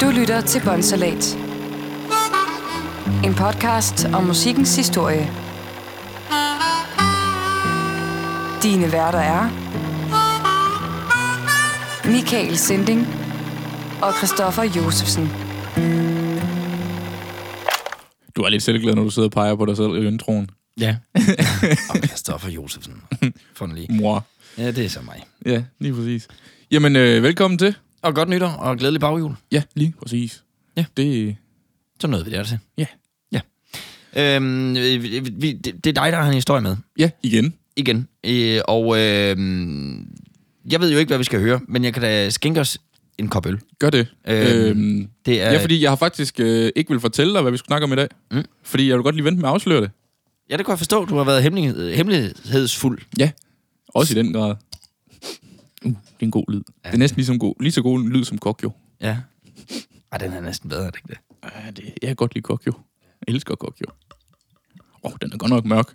Du lytter til Bonsalat. En podcast om musikkens historie. Dine værter er... Michael Sinding og Christoffer Josefsen. Du er lidt selvglad, når du sidder og peger på dig selv i introen. Ja. og Christoffer Josefsen. Lige. Mor. Ja, det er så mig. Ja, lige præcis. Jamen, øh, velkommen til. Og godt nytår, og glædelig baghjul. Ja, lige præcis. Ja. Det, Så nåede vi der til. ja. Ja. Øhm, vi, vi, det, det er dig, der har en historie med. Ja, igen. Igen. Øh, og øh, jeg ved jo ikke, hvad vi skal høre, men jeg kan da skænke os en kop øl. Gør det. Øhm, øhm, Det er, ja, fordi jeg har faktisk øh, ikke vil fortælle dig, hvad vi skulle snakke om i dag. Mm. Fordi jeg vil godt lige vente med at afsløre det. ja, det kan jeg forstå. Du har været hemmelighed, hemmelighedsfuld. Ja, også i den grad. Uh, det er en god lyd. Ja. Det er næsten lige, som god, lige så god en lyd som Kokjo. Ja. Ej, den er næsten bedre, er det ikke det? Ja, det, jeg kan godt lide Kokjo. Jeg elsker Kokjo. Åh, oh, den er godt nok mørk.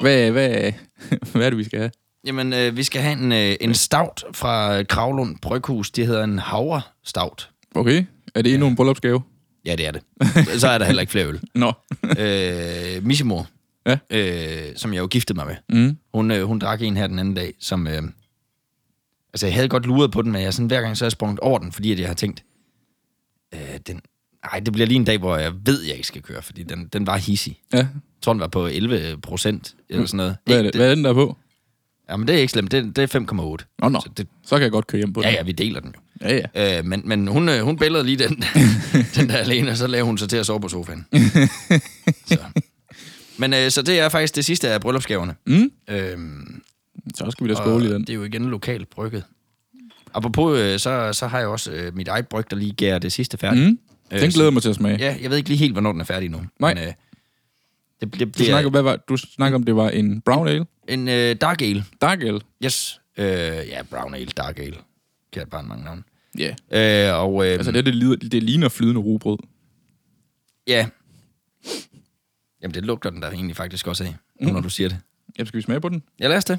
Hvad, hvad, hvad er det, vi skal have? Jamen, øh, vi skal have en, øh, en stout fra Kravlund Bryghus. Det hedder en havre stout. Okay, er det endnu en bryllupsgave? Ja, det er det. Så er der heller ikke flere øl. Nå. øh, Missimor, Ja. øh, som jeg jo giftede mig med, Mm. hun, øh, hun drak en her den anden dag, som... Øh, altså, jeg havde godt luret på den, men jeg sådan, hver gang så har jeg sprunget over den, fordi at jeg har tænkt, øh, den, ej, det bliver lige en dag, hvor jeg ved, jeg ikke skal køre, fordi den, den var hissig. Ja, Jeg tror, den var på 11 procent, eller sådan noget. hvad er, det, hvad er den der på? Jamen, det er ikke slemt. Det, det er 5,8. Nå, nå. Så det, Så kan jeg godt køre hjem på ja, den. ja, vi deler den jo. Ja, ja. Øh, men, men hun, øh, hun billede lige den, den der alene, og så lavede hun sig til at sove på sofaen. så. Men øh, så det er faktisk det sidste af bryllupsgaverne. Mm. Øhm, Så skal vi da skåle i den. Det er jo igen lokalt brygget. Apropos, øh, så, så har jeg også øh, mit eget bryg, der lige gærer det sidste færdigt. Mm. Øh, Den så- glæder jeg mig til at smage. Ja, jeg ved ikke lige helt, hvornår den er færdig nu. Nej. Men, øh, det, det, Du det snakker, er hvad var, du snakker om, det var en brown ale? en øh, dark ale. Dark ale? Yes. Øh, ja, brown ale, dark ale. Kært bare mange navne. Ja. Yeah. Øh, og, øh, Altså, det, det, lider, det ligner flydende rugbrød. Ja. Jamen, det lugter den der egentlig faktisk også af, Mm. når du siger det. Ja, skal vi smage på den? Ja, lad os det.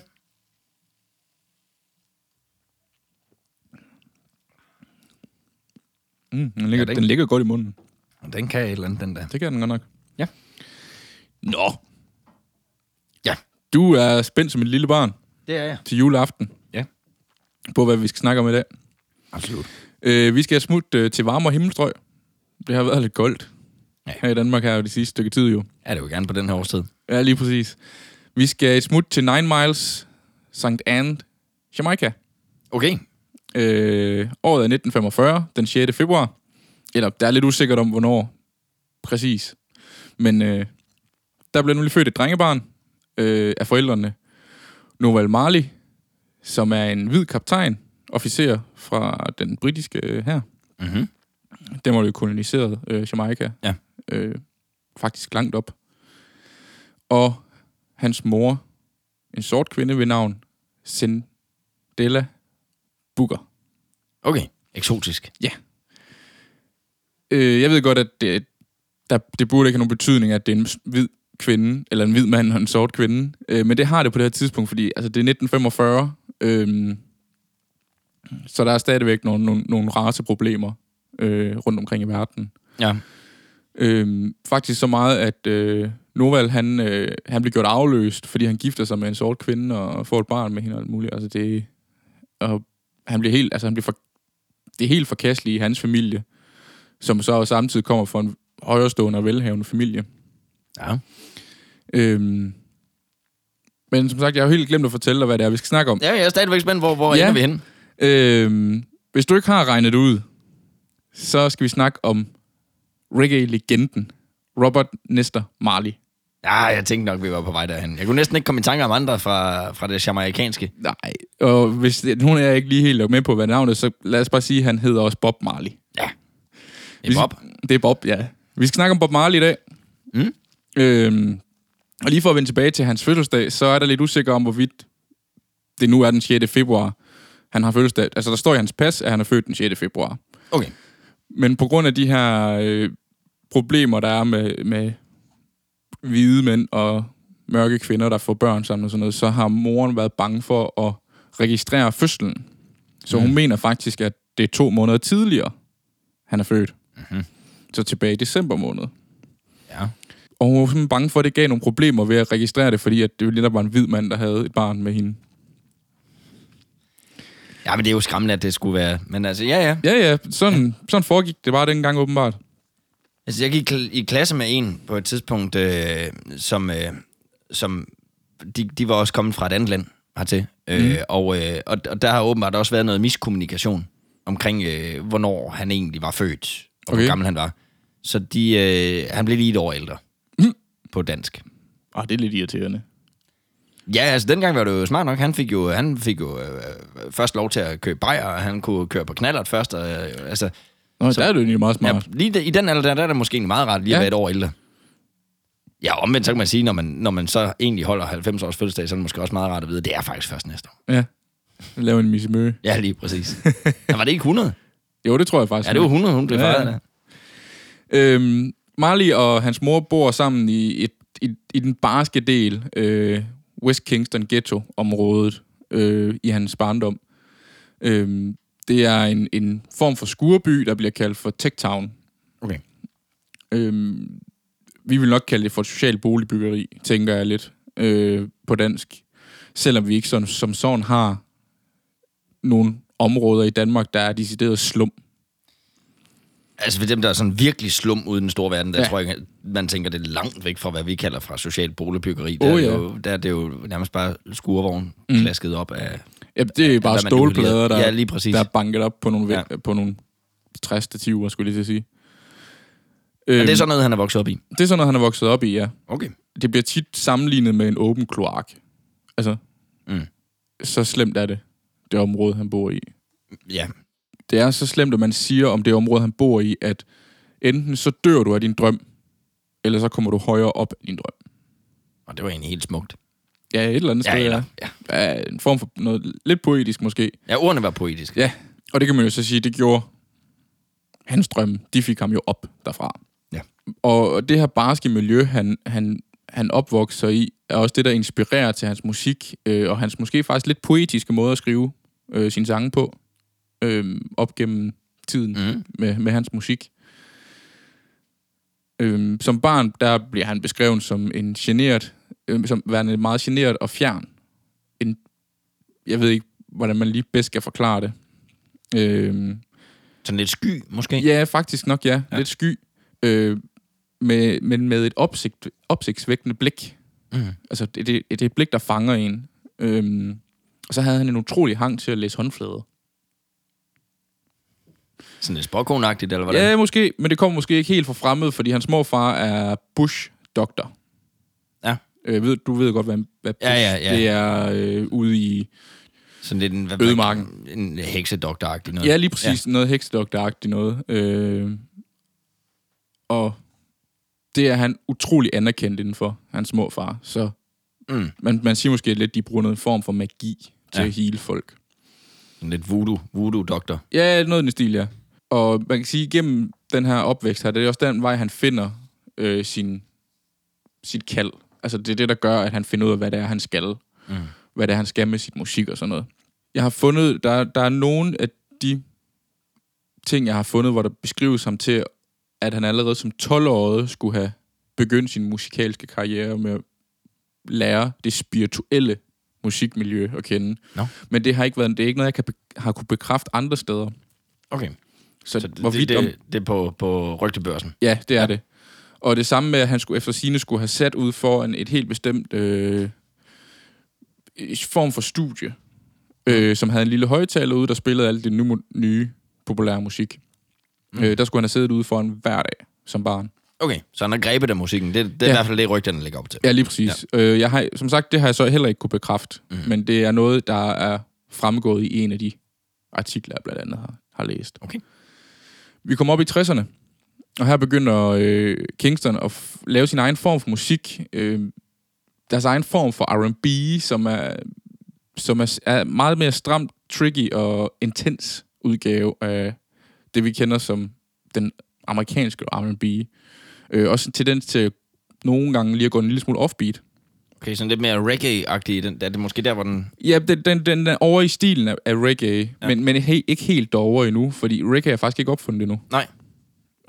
Mm, den, ligger, Ja, den- den ligger godt i munden. Den kan et eller andet, den der. Det kan den godt nok. Ja. Nå. Ja. Du er spændt som et lille barn Det er jeg. til juleaften. Ja. På, hvad vi skal snakke om i dag. Absolut. Øh, vi skal smutte øh, til varmere himmelstrøg. Det har været lidt koldt Ja. her i Danmark her de sidste stykke tid jo. Er det jo gerne på den her årstid. Ja, lige præcis. Vi skal et smut til Nine Miles, St. Anne, Jamaica. Okay. Øh, året er 1945, den 6. februar. Eller, der er lidt usikkert om, hvornår præcis. Men øh, der blev nemlig født et drengebarn øh, af forældrene. Noval Marley, som er en hvid kaptajn, officer fra den britiske øh, her. Mm-hmm. Den var jo koloniseret øh, Jamaica. Ja. Øh, faktisk langt op. Og hans mor, en sort kvinde ved navn Sendela Booker. Okay. Eksotisk. Øh, jeg ved godt, at det, der, det burde ikke have nogen betydning, at det er en hvid kvinde, eller en hvid mand og en sort kvinde. Øh, men det har det på det her tidspunkt, fordi altså, det er 1945, øh, så der er stadigvæk nogle, nogle, nogle raceproblemer øh, rundt omkring i verden. Ja. Øh, faktisk så meget, at øh, Noval, han, øh, han blev gjort afløst, fordi han gifter sig med en sort kvinde og får et barn med hende og alt muligt. Altså det, og han bliver helt, altså han bliver for, det er helt forkasteligt i hans familie, som så samtidig kommer fra en højrestående og velhavende familie. Ja. Øhm, men som sagt, jeg har jo helt glemt at fortælle dig, hvad det er, vi skal snakke om. Ja, jeg er stadigvæk spændt, hvor, hvor Ja. ender vi henne? Øhm, hvis du ikke har regnet det ud, så skal vi snakke om reggae-legenden Robert Nesta Marley. Ja, jeg tænkte nok, vi var på vej derhen. Jeg kunne næsten ikke komme i tanke om andre fra, fra det jamaikanske. Nej, og hvis det, nogen af jer ikke lige helt med på, hvad navnet er, så lad os bare sige, at han hedder også Bob Marley. Ja. Det er Bob. Det er Bob, ja. Vi skal snakke om Bob Marley i dag. Mm. Øhm, og lige for at vende tilbage til hans fødselsdag, så er der lidt usikker om, hvorvidt det nu er den 6. februar, han har fødselsdag. Altså, der står i hans pas, at han er født den 6. februar. Okay. Men på grund af de her øh, problemer, der er med, med hvide mænd og mørke kvinder, der får børn sammen og sådan noget, så har moren været bange for at registrere fødslen. Så hun Mm. mener faktisk, at det er to måneder tidligere, han er født. Mhm. Så tilbage i december måned. Ja. Og hun var simpelthen bange for, at det gav nogle problemer ved at registrere det, fordi at det jo lige der var en hvid mand, der havde et barn med hende. Ja, men det er jo skræmmende, at det skulle være... Men altså, ja, ja. Ja, ja, sådan, ja. sådan foregik det bare dengang åbenbart. Altså, jeg gik i klasse med en på et tidspunkt, øh, som, øh, som de, de var også kommet fra et andet land hertil. Mm. Øh, og, øh, og, og der har åbenbart også været noget miskommunikation omkring, øh, hvornår han egentlig var født, og okay. Okay. hvor gammel han var. Så de, øh, han blev lige et år ældre Mm. på dansk. Ah, det er lidt irriterende. Ja, altså dengang var det jo smart nok. Han fik jo, han fik jo øh, først lov til at købe bajer, og han kunne køre på knallert først. Og, øh, altså, Nå, så, der er det jo meget ja, smart. lige der, i den alder, der, der er det måske meget rart lige at Ja. være et år ældre. Ja, omvendt så kan man sige, når man, når man så egentlig holder 90 års fødselsdag, så er det måske også meget rart at vide, at det er faktisk først næste år. Ja. ja. Lave en missemø. Ja, lige præcis. ja, var det ikke 100? Jo, det tror jeg faktisk. Ja, det var 100, hun blev Ja, ja, ja. fejret af. Øhm, Marley og hans mor bor sammen i, et, i, i den barske del, øh, West Kingston Ghetto-området, øh, i hans barndom. Øhm, det er en, en form for skurby, der bliver kaldt for Tech Town. Okay. Øhm, vi vil nok kalde det for et socialt boligbyggeri, tænker jeg lidt øh, på dansk. Selvom vi ikke sådan, som sådan har nogle områder i Danmark, der er decideret slum. Altså for dem, der er sådan virkelig slum ude i den store verden, der Ja. tror jeg, man tænker, det er langt væk fra, hvad vi kalder fra socialt boligbyggeri. Der, er, ja. det jo, der er det jo nærmest bare skurvogn mm. klasket op af... Ja, det er bare man stålplader, der, Ja, lige præcis. der er banket op på nogle, Ja. ja. på nogle træstativer, skulle jeg lige til at sige. Men det er Øhm, sådan noget, han er vokset op i. det er sådan noget, han er vokset op i, ja. Okay. Det bliver tit sammenlignet med en åben kloak. Altså, Mm. så slemt er det, det område, han bor i. Ja, Det er så slemt, at man siger om det område, han bor i, at enten så dør du af din drøm, eller så kommer du højere op af din drøm. og det var egentlig helt smukt. Ja, et eller andet Ja, sted. eller, Ja, ja. En form for noget lidt poetisk måske. ja, ordene var poetiske. Ja, og det kan man jo så sige, det gjorde hans drømme. De fik ham jo op derfra. Ja. Og det her barske miljø, han, han, han opvokser i, er også det, der inspirerer til hans musik, øh, og hans måske faktisk lidt poetiske måde at skrive øh, sine sange på, øh, op gennem tiden Mm. med, med hans musik. Øhm, som barn, der bliver han beskrevet som en generet, øh, som værende meget generet og fjern. En, jeg ved ikke, hvordan man lige bedst skal forklare det. Øhm, Sådan lidt sky, måske. ja, faktisk nok, ja. Ja. Lidt sky. Øh, med, men med et opsigt, opsigtsvækkende blik. Mm. Altså, det, det, det er et blik, der fanger en. Øhm, og så havde han en utrolig hang til at læse håndflader. Sådan lidt spåkonagtigt, eller hvordan? Ja, måske, men det kommer måske ikke helt fra fremmed, fordi hans morfar er Bush-doktor. Øh, ved, du ved godt, hvad, hvad Ja, ja, ja. det er øh, ude i... Sådan lidt en... Hvad, Ødemarken. En heksedoktor-agtig noget. Ja, lige præcis. Ja. Noget heksedoktoragtigt noget. Øh, og det er han utrolig anerkendt indenfor, hans morfar. Så Mm. man, man siger måske lidt, de bruger noget form for magi til Ja. at hele folk. Sådan lidt voodoo, voodoo-doktor. Ja, noget i den stil, ja. Og man kan sige, gennem den her opvækst her, det er også den vej, han finder øh, sin, sit kald. Altså, det er det, der gør, at han finder ud af, hvad det er, han skal. Mm. Hvad det er, han skal med sit musik og sådan noget. Jeg har fundet, der, der er nogle af de ting, jeg har fundet, hvor der beskrives ham til, at han allerede som 12-årig skulle have begyndt sin musikalske karriere med at lære det spirituelle musikmiljø at kende. Nå. Men det har ikke været, det er ikke noget, jeg kan be, har kunne bekræfte andre steder. Okay. Så, Så det, det, om, det, er på, på rygtebørsen. Ja, det er ja. det. Og det samme med, at han skulle efter sine skulle have sat ud for en, et helt bestemt øh, form for studie, øh, som havde en lille højtaler ude, der spillede alt det nu, nye, populære musik. Mm. Mm. Øh, der skulle han have siddet ude for en hver dag som barn. Okay, så han har grebet af musikken. Det, det er ja. I hvert fald det, rygterne ligger op til. Ja, lige præcis. Ja. Øh, jeg har, som sagt, det har jeg så heller ikke kunne bekræfte, mm. men det er noget, der er fremgået i en af de artikler, jeg blandt andet har, har læst. Okay. Vi kommer op i 60'erne, og her begynder øh, Kingston at f- lave sin egen form for musik. Øh, deres egen form for R&B, som er, som er, er meget mere stramt, tricky og intens udgave af det, vi kender som den amerikanske R&B. Øh, også en tendens til nogle gange lige at gå en lille smule offbeat. Okay, sådan lidt mere reggae-agtig. Den, er det måske der, hvor den... Ja, den, den, den er over i stilen af, af reggae, Ja. men, men he, ikke helt derovre endnu, fordi reggae er faktisk ikke opfundet endnu. Nej.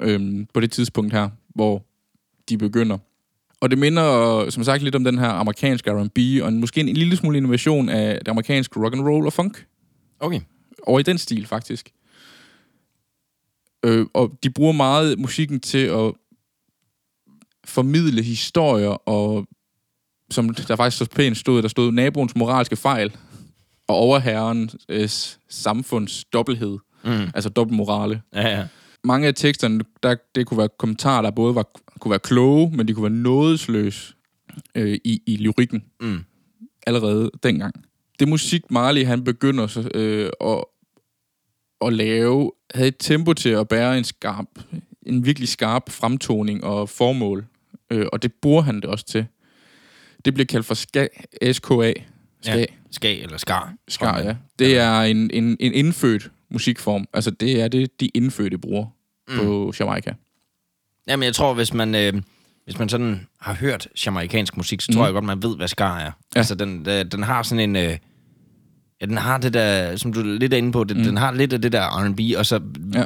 Øhm, på det tidspunkt her, hvor de begynder. Og det minder, som sagt, lidt om den her amerikanske R&B, og en, måske en, en lille smule innovation af det amerikanske rock and roll og funk. Okay. Over i den stil, faktisk. Øh, og de bruger meget musikken til at formidle historier, og som der faktisk så pænt stod, der stod naboens moralske fejl, og overherrens øh, samfunds dobbelthed, Mm. altså dobbeltmorale. Ja, ja. Mange af teksterne, der, det kunne være kommentarer, der både var, kunne være kloge, men de kunne være nådesløse øh, i, i lyrikken Mm. allerede dengang. Det musik, Marley han begynder så, øh, at, at lave, havde et tempo til at bære en skarp, en virkelig skarp fremtoning og formål. Øh, og det bruger han det også til. Det bliver kaldt for ska, SKA. Ska, Ja. Skag eller skar. ska ja. Det er en, en, en indfødt musikform. Altså, det er det, de indfødte bruger mm. på Jamaica. Jamen, jeg tror, hvis man, øh, hvis man sådan har hørt jamaikansk musik, så tror Mm. jeg godt, man ved, hvad skar er. Ja. Altså, den, den, den har sådan en... Øh, ja, den har det der, som du er lidt inde på, den, mm. den har lidt af det der R&B, og så ja.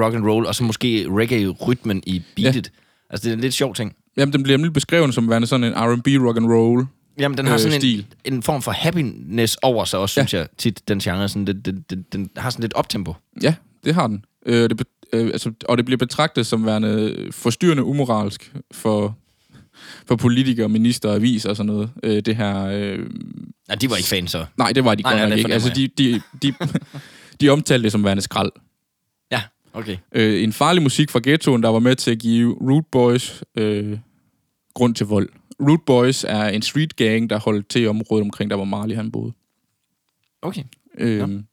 rock and roll, og så måske reggae-rytmen i beatet. Ja. Altså, det er en lidt sjov ting. Jamen, den bliver nemlig beskrevet som værende sådan en R&B rock and roll. Jamen, den har Øh, sådan stil. en, en form for happiness over sig også, Ja. synes jeg, tit, den genre. Sådan, den, den, den, den har sådan lidt optempo. Ja, det har den. Øh, det, øh, altså, og det bliver betragtet som værende forstyrrende umoralsk for, for politikere, minister, aviser og sådan noget. Øh, det her... Øh, Nej, de var ikke fans, så. nej, det var de Nej, godt ja, nok det ikke. Altså, de, de, de, de omtalte det som værende skrald. Ja, okay. Øh, en farlig musik fra ghettoen, der var med til at give Root Boys øh, grund til vold. Root Boys er en street gang, der holdt til i området omkring, der hvor Marley han boede. Okay. Øhm,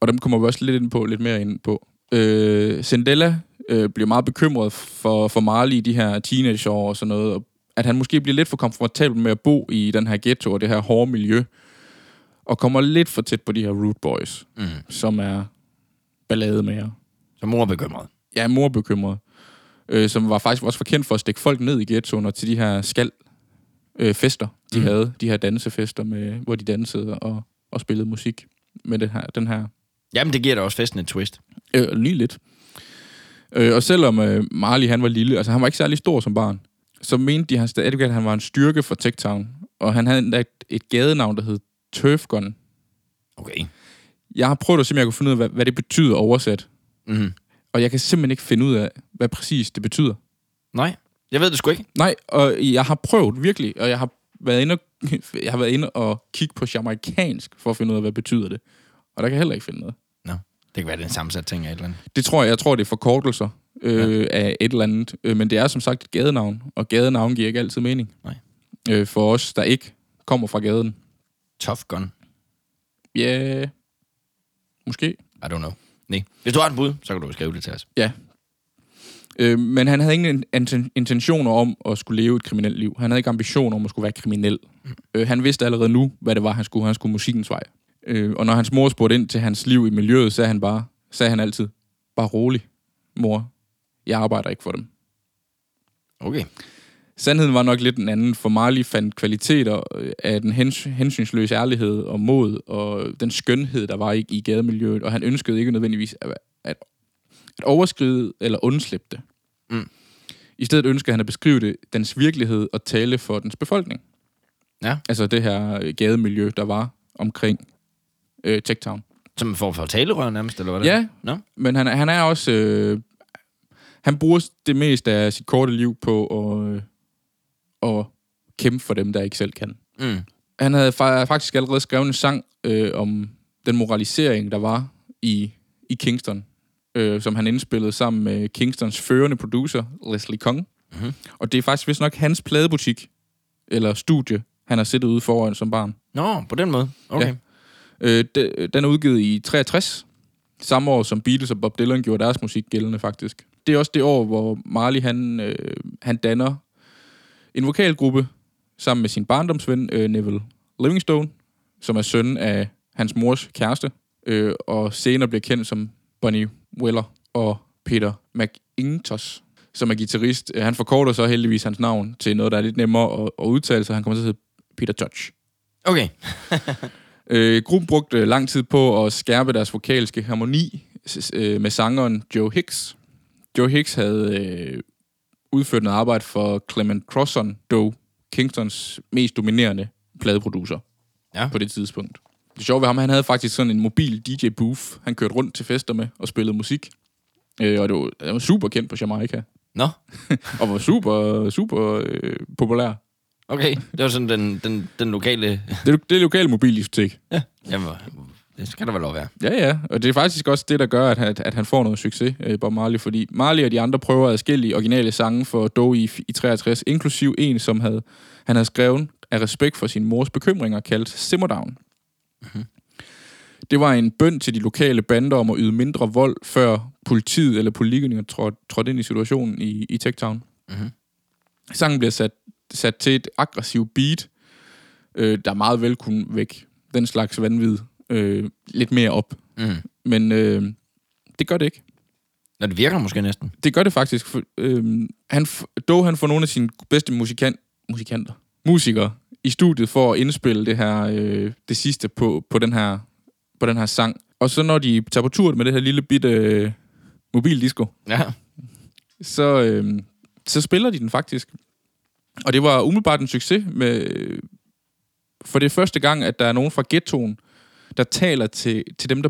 og dem kommer vi også lidt ind på, lidt mere ind på. Øh, Zendella øh, bliver meget bekymret for, for Marley i de her teenageår og sådan noget, og at han måske bliver lidt for komfortabel med at bo i den her ghetto og det her hårde miljø, og kommer lidt for tæt på de her root boys, Mm. som er ballademager. Så mor er bekymret. Jeg er morbekymret, øh, som var faktisk også forkendt for at stikke folk ned i ghettoen og til de her skal øh, fester, de Mm. havde. De her dansefester, med, hvor de dansede og, og spillede musik med det her, den her Jamen, det giver da også festen et twist. Øh, lige lidt. Øh, og selvom øh, Marley han var lille, altså han var ikke særlig stor som barn, så mente de han stadig, at han var en styrke for Tech Town. Og han havde et, et gadenavn, der hed Turfgun. Okay. Jeg har prøvet at se, om jeg kunne finde ud af, hvad, hvad det betyder oversat. Mm. Og jeg kan simpelthen ikke finde ud af, hvad præcis det betyder. Nej, jeg ved det sgu ikke. Nej, og jeg har prøvet virkelig, og jeg har været inde og, jeg har været inde og kigge på jamaikansk, for at finde ud af, hvad betyder det. Og der kan jeg heller ikke finde noget. Nå, det kan være, det er en sammensat ting af et eller andet. Det tror jeg, jeg tror, det er forkortelser øh, ja. af et eller andet. Øh, men det er som sagt et gadenavn, og gadenavn giver ikke altid mening. Nej. Øh, for os, der ikke kommer fra gaden. Tough gun. Ja, yeah. måske. I don't know. Nej. Hvis du har et bud, så kan du jo skrive det til os. Ja. Øh, men han havde ingen inten- intentioner om at skulle leve et kriminelt liv. Han havde ikke ambitioner om at skulle være kriminel. Mm. Øh, han vidste allerede nu, hvad det var, han skulle. Han skulle musikkens vej. Øh, og når hans mor spurgte ind til hans liv i miljøet, sagde han bare, sagde han altid, bare rolig, mor. Jeg arbejder ikke for dem. Okay. Sandheden var nok lidt en anden, for Marley fandt kvaliteter øh, af den hens- hensynsløse ærlighed og mod, og den skønhed, der var i, i gademiljøet, og han ønskede ikke nødvendigvis at, at, at overskride eller undslippe det. Mm. I stedet ønskede han at beskrive det, dens virkelighed og tale for dens befolkning. Ja. Altså det her øh, gademiljø, der var omkring øh, Tech Town. Som en form for talerør nærmest, eller hvad Ja, Nå? men han, er- han er også... Øh, han bruger det meste af sit korte liv på at, øh, at kæmpe for dem, der ikke selv kan. Mm. Han havde fa- faktisk allerede skrevet en sang øh, om den moralisering, der var i, i Kingston, øh, som han indspillede sammen med Kingstons førende producer, Leslie Kong. Mhm. Og det er faktisk vist nok hans pladebutik, eller studie, han har siddet ude foran som barn. Nå, på den måde. Okay. Ja. Øh, de, den er udgivet i 63, samme år som Beatles og Bob Dylan gjorde deres musik gældende faktisk. Det er også det år, hvor Marley han, øh, han danner en vokalgruppe sammen med sin barndomsven øh, Neville Livingstone, som er søn af hans mors kæreste, øh, og senere bliver kendt som Bonnie Weller og Peter McIntosh, som er guitarist. Øh, Han forkorter så heldigvis hans navn til noget, der er lidt nemmere at, at udtale, så han kommer til at hedde Peter Touch. Okay. Øh, gruppen brugte lang tid på at skærpe deres vokalske harmoni, øh, med sangeren Joe Hicks. Joe Hicks havde øh, udført noget arbejde for Clement Crosson, dog Kingstons mest dominerende pladeproducer Ja. på det tidspunkt. Det sjove ved ham, han havde faktisk sådan en mobil DJ-booth, han kørte rundt til fester med og spillede musik. Øh, og det var, han var super kendt på Jamaica. Nå, Og var super, super øh, populær. okay. Det var sådan den, den, den lokale... Det, er- det lokale mobildiskotek. Ja, jamen, det skal der vel lov være. Ja, ja. Og det er faktisk også det, der gør, at, at, at han får noget succes, øh, Bob Marley. Fordi Marley og de andre prøver adskillige originale sange for Doe i, i 63, inklusiv en, som havde, han havde skrevet af respekt for sin mors bekymringer, kaldt Simmer Down. Mm-hmm. Det var en bøn til de lokale bander om at yde mindre vold, før politiet eller politikerne trådte, trådte ind i situationen i, i Tech Town. Mhm. Sangen bliver sat, sat til et aggressivt beat, øh, der meget vel kunne vække den slags vanvid øh, lidt mere op. Mm. Men øh, det gør det ikke. Nå, det virker måske næsten. Det gør det faktisk. For, øh, han, Doe han får nogle af sine bedste musikant, musikanter, musikere i studiet for at indspille det her, øh, det sidste på, på, den her, på den her sang. Og så når de tager på tur med det her lille bitte øh, mobildisco, Ja. så, øh, så spiller de den faktisk. Og det var umiddelbart en succes med... For det er første gang, at der er nogen fra ghettoen, der taler til, til dem, der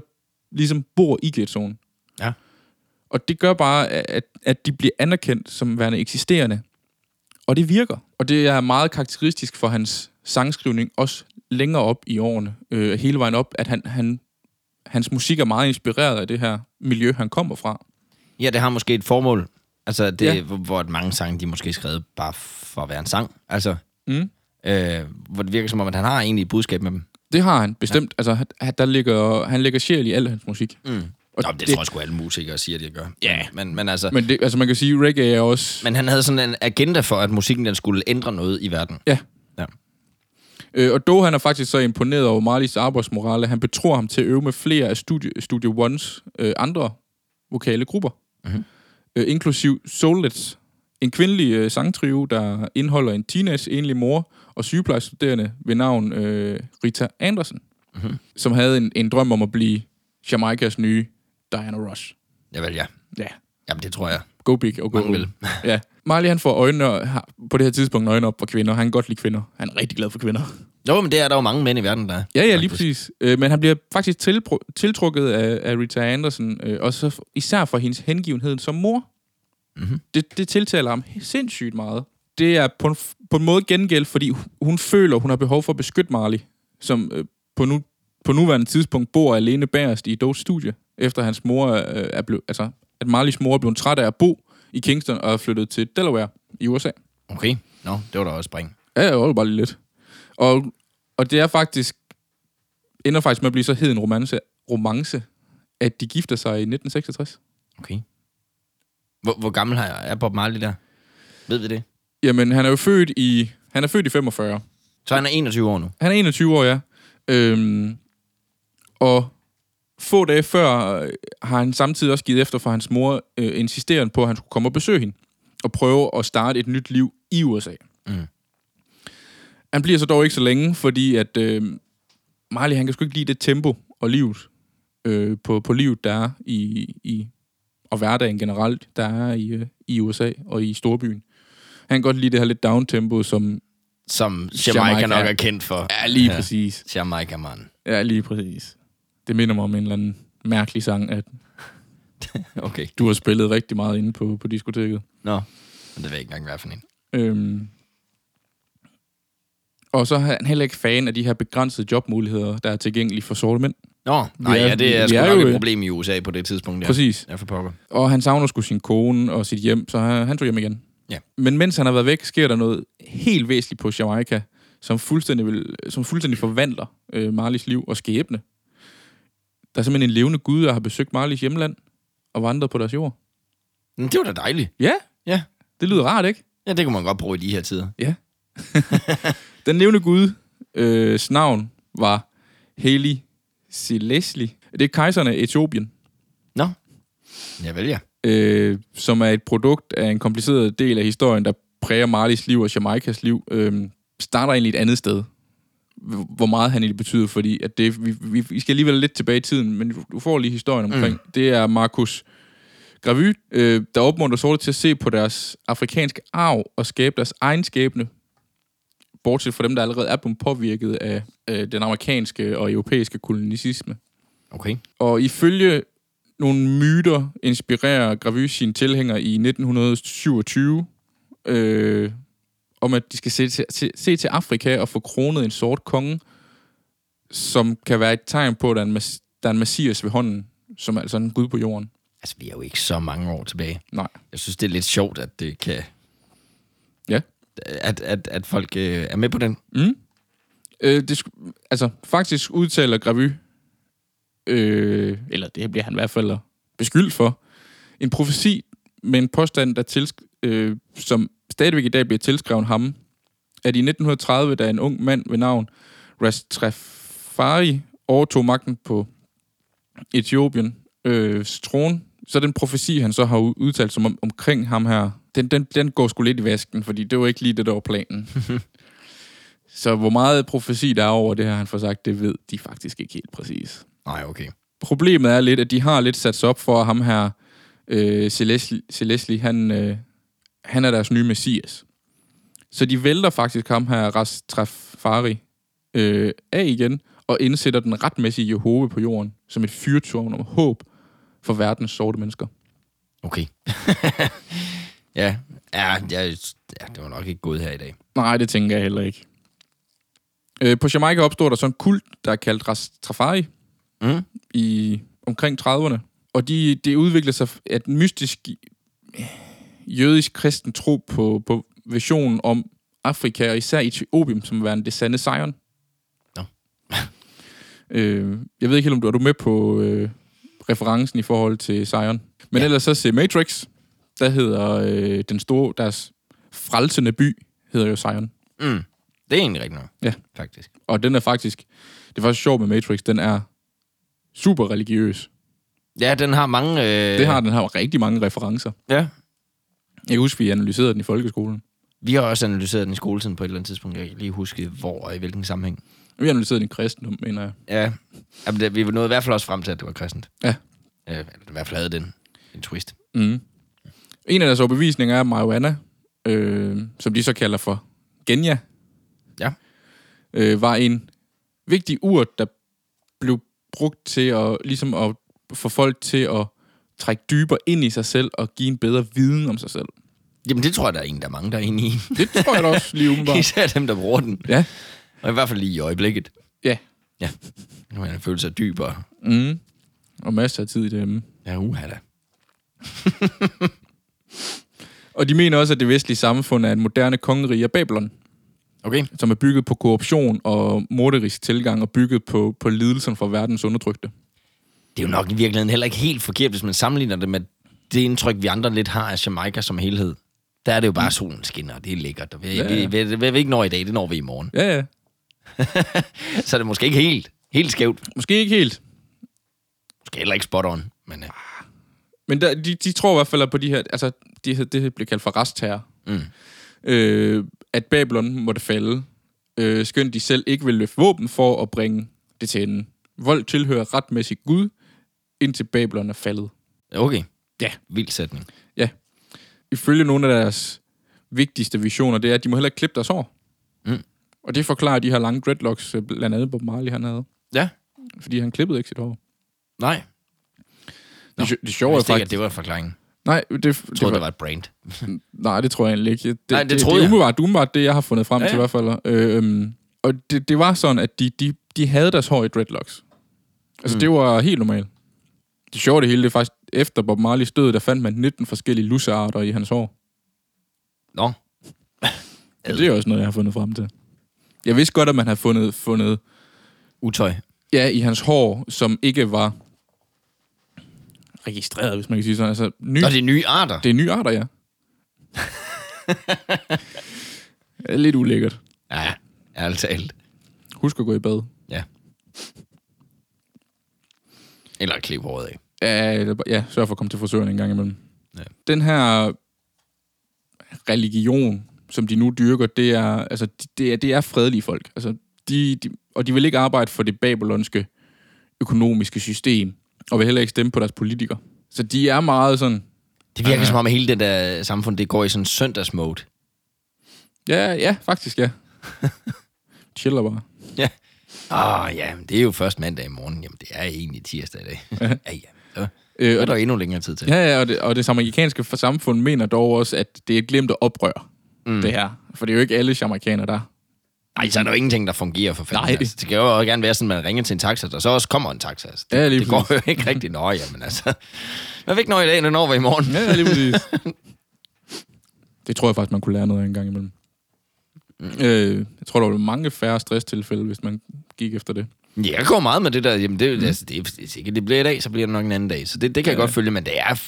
ligesom bor i ghettoen. Ja. Og det gør bare, at, at de bliver anerkendt som værende eksisterende. Og det virker. Og det er meget karakteristisk for hans sangskrivning, også længere op i årene, øh, hele vejen op, at han, han, hans musik er meget inspireret af det her miljø, han kommer fra. Ja, det har måske et formål. Altså, det, Ja. hvor, hvor mange sange, de måske skrevet bare for at være en sang. Altså, Mm. øh, hvor det virker som om, at han har egentlig et budskab med dem. Det har han bestemt. Ja. Altså, han- der ligger, han lægger sjæl i al hans musik. Mm. Og Nå, det, det tror jeg sgu alle musikere siger, de gør. Ja. Men, men, altså, men, det, altså, man kan sige, at reggae er også... men han havde sådan en agenda for, at musikken den skulle ændre noget i verden. Ja. Ja. Øh, og Doe, han er faktisk så imponeret over Marleys arbejdsmorale. Han betror ham til at øve med flere af Studio, Studio Ones øh, andre vokale grupper. Mhm. Øh, inklusiv Soulets, en kvindelig øh, sangtrio, der indeholder en teenage enlig mor og sygeplejestuderende ved navn øh, Rita Anderson, Mhm. som havde en, en drøm om at blive Jamaikas nye Diana Ross. Ja, vel, ja. Ja, Jamen, det tror jeg. go big og go Mange vil. Ja. Marley han får øjnene, har på det her tidspunkt øjnene op for kvinder. Han kan godt lide kvinder. Han er rigtig glad for kvinder. Jo, men det er der jo mange mænd i verden, der er. Ja, ja, lige præcis. Øh, men han bliver faktisk tiltrukket af, af Rita Anderson, øh, og så især for hendes hengivenhed som mor. Mhm. Det, det tiltaler ham sindssygt meget. Det er på en, på en måde gengæld, fordi hu- hun føler, hun har behov for at beskytte Marley, som øh, på, nu, på nuværende tidspunkt bor alene bagerst i Does studie, efter hans mor øh, er blevet, altså, at Marleys mor er blevet træt af at bo i Kingston og er flyttet til Delaware i USA. Okay. Nå, det var da også spring. Ja, jeg var bare lige lidt. Og, og det er faktisk, ender faktisk med at blive så hed en romance, romance, at de gifter sig i 1966. Okay. Hvor, hvor gammel har jeg, er Bob Marley der? Ved vi det? Jamen, han er jo født i, han er født i 45. Så han er 21 år nu. Han er 21 år, ja. Øhm, og få dage før øh, har han samtidig også givet efter for hans mor, øh, insisterende på, at han skulle komme og besøge hende, og prøve at starte et nyt liv i USA. Mm. Han bliver så dog ikke så længe, fordi at øh, Marley, han kan sgu ikke lide det tempo og livet, øh, på, på livet, der er i, i og hverdagen generelt, der er i, øh, i USA og i storbyen. Han kan godt lide det her lidt down-tempo, som... Som Jamaica, Jamaica. nok er kendt for. Ja, lige ja. præcis. Jamaica, man. Ja, lige præcis. Det minder mig om en eller anden mærkelig sang, at Okay. du har spillet rigtig meget inde på, på diskoteket. Nå, men det ved jeg ikke engang, hvad for en. Øhm. Og så er han heller ikke fan af de her begrænsede jobmuligheder, der er tilgængelige for sorte mænd. Nå, nej, er- ja, det er sgu er nok jo- et problem i USA på det tidspunkt. Ja. Præcis. Ja, for pokker. Og han savner sgu sin kone og sit hjem, så han, han tog hjem igen. Ja. Men mens han har været væk, sker der noget helt væsentligt på Jamaica, som fuldstændig, vil, som fuldstændig forvandler øh, Marleys liv og skæbne. Der er simpelthen en levende gud, der har besøgt Marleys hjemland og vandret på deres jord. Men det var da dejligt. Ja, Ja. det lyder rart, ikke? Ja, det kunne man godt bruge i de her tider. Ja. Den levende gud, øh, navn var Heli Silesli. Det er kejserne af Etiopien, Nå. Ja, vel ja. øh, som er et produkt af en kompliceret del af historien, der præger Marlis liv og Jamaikas liv. Øh, starter egentlig et andet sted. hvor meget han egentlig betyder, fordi at det, vi, vi, vi skal alligevel lidt tilbage i tiden, men du, får lige historien omkring. Mm. Det er Markus Gravy, øh, der opmuntrer sorte til at se på deres afrikanske arv og skabe deres egen skæbne, bortset fra dem, der allerede er blevet påvirket af øh, den amerikanske og europæiske kolonialisme. Okay. Og ifølge nogle myter inspirerer Gravy sine tilhængere i 1927 øh, om, at de skal se til, se, se til Afrika og få kronet en sort konge, som kan være et tegn på, at der er en, der er en messias ved hånden, som er altså en gud på jorden. Altså, vi er jo ikke så mange år tilbage. Nej. Jeg synes, det er lidt sjovt, at det kan... Ja. At, at, at folk øh, er med på den. Mm. Øh, det, altså, faktisk udtaler Gravy, øh, eller det bliver han i hvert fald beskyldt for, en profeti med en påstand, der tilsk- øh, som stadigvæk i dag bliver tilskrevet ham, at i 1930, da en ung mand ved navn Rastrafari overtog magten på Etiopien øh, trone, så den profeti, han så har udtalt som om, omkring ham her, den, den, den går sgu lidt i vasken, fordi det var ikke lige det, der var planen. så hvor meget profeti der er over det her, han får sagt, det ved de faktisk ikke helt præcis. Nej, okay. Problemet er lidt, at de har lidt sat sig op for at ham her, øh, Celesli, Celesli han, øh, han er deres nye messias. Så de vælter faktisk ham her, Rastrafari, øh, af igen, og indsætter den retmæssige Jehova på jorden, som et fyrtårn om håb for verdens sorte mennesker. Okay. ja. Ja, ja, ja, det var nok ikke gået her i dag. Nej, det tænker jeg heller ikke. Øh, på Jamaica opstod der så en kult, der er kaldt Rastafari, Mm. i omkring 30'erne. Og de, det udviklede sig at en mystisk øh, jødisk kristen tro på, på visionen om Afrika, og især Etiopien, som værende det sande Zion. Nå. øh, jeg ved ikke helt, om du er du med på øh, referencen i forhold til Zion. Men ja. ellers så se Matrix, der hedder øh, den store, deres frelsende by, hedder jo Zion. Mm. Det er egentlig rigtigt nok. Ja. Faktisk. Og den er faktisk, det er faktisk sjovt med Matrix, den er super religiøs. Ja, den har mange... Øh... Det har den har rigtig mange referencer. Ja. Jeg kan huske, vi analyserede den i folkeskolen. Vi har også analyseret den i skoletiden på et eller andet tidspunkt. Jeg kan ikke lige huske, hvor og i hvilken sammenhæng. Vi analyserede den i kristendom, mener jeg. Ja. Jamen, det, vi nåede i hvert fald også frem til, at det var kristent. Ja. Øh, eller i hvert fald havde den en twist. Mm. En af deres overbevisninger er marijuana, øh, som de så kalder for genya. Ja. Øh, var en vigtig urt, der blev brugt til at, ligesom at få folk til at trække dybere ind i sig selv og give en bedre viden om sig selv. Jamen, det tror jeg, der er en, der er mange, der er inde i. Det tror jeg da også lige umiddelbart. Især dem, der bruger den. Ja. Og i hvert fald lige i øjeblikket. Ja. Ja. Nu har man følt sig dybere. Mm. Og masser af tid i det. Ja, uha da. Og de mener også, at det vestlige samfund er et moderne kongerige af Babylon, Okay. som er bygget på korruption og morderisk tilgang og bygget på, på lidelsen fra verdens undertrykte. Det er jo nok i virkeligheden heller ikke helt forkert, hvis man sammenligner det med det indtryk, vi andre lidt har af Jamaica som helhed. Der er det jo bare solen skinner, og det er lækkert. Vi, Ja, ja, ja. ja. Vi, vi, vi, vi ikke når i dag, det når vi i morgen. Ja, ja. Så er det måske ikke helt, helt skævt. Måske ikke helt. Måske heller ikke spot on, men uh, Men der, de, de tror i hvert fald på de her... Altså, det, det bliver kaldt for restterror. mm. Øh, at Babylon måtte falde. Øh, skønt de selv ikke ville løfte våben for at bringe det til enden. Vold tilhører retmæssigt Gud, indtil Babylon er faldet. okay. Ja. Vild sætning. Ja. Ifølge nogle af deres vigtigste visioner, det er, at de må heller ikke klippe deres hår. Mm. Og det forklarer de her lange dreadlocks, øh, blandt andet Bob Marley, han havde. Ja. Fordi han klippede ikke sit hår. Nej. Nå, Det, det sjove er ikke, faktisk... at det var forklaringen. Nej, det, det, Jeg troede, det var et brand. Nej, det tror jeg egentlig ikke. Det, Nej, det det, troede det, er jeg. umiddelbart, umiddelbart det, jeg har fundet frem Ja, ja, til i hvert fald. Øhm, og det, det var sådan, at de, de, de havde deres hår i dreadlocks. Altså, Mm. det var helt normalt. Det sjove det hele, det er faktisk, efter Bob Marley's død, der fandt man 19 forskellige lussearter i hans hår. Nå. Ja, det er også noget, jeg har fundet frem til. Jeg vidste godt, at man havde fundet, fundet Utøj. ja, i hans hår, som ikke var registreret, hvis man kan sige sådan. Altså, ny, Nå, det er nye arter. det er nye arter, ja. lidt ulækkert. Ja, ærligt talt. Husk at gå i bad. Ja. Eller klip håret af. Ja, eller ja, sørg for at komme til frisøren en gang imellem. Ja. Den her religion, som de nu dyrker, det er, altså, det er, det er fredelige folk. Altså, de, de, og de vil ikke arbejde for det babylonske økonomiske system, og vil heller ikke stemme på deres politikere. Så de er meget sådan, Det virker som om, at hele det der samfund, det går i sådan søndagsmode. ja, ja, faktisk ja. Chiller bare. Ja. Åh, oh, ja, men det er jo først mandag i morgen. Jamen, det er egentlig tirsdag i dag. ja, ja. Så Øh, er og, der endnu længere tid til. ja, ja, og det, og det amerikanske samfund mener dog også, at det er et glemt oprør, mm. det her. For det er jo ikke alle jamaikanere, der Nej, så er der jo ingenting, der fungerer for fanden. Nej. Altså, det kan jo også gerne være sådan, at man ringer til en taxa, og så også kommer en taxa. Altså, det, Ja, lige det går jo ikke rigtig. Nå, jamen altså. Hvad fik noget i dag, den over i morgen? Ja, lige præcis. det tror jeg faktisk, man kunne lære noget af en gang imellem. Mm. Øh, jeg tror, der var mange færre stresstilfælde, hvis man gik efter det. Ja, jeg går meget med det der. Jamen, det, mm. altså, det, det, det, det bliver i dag, så bliver det nok en anden dag. Så det, det kan jeg Ja. godt følge, men det er,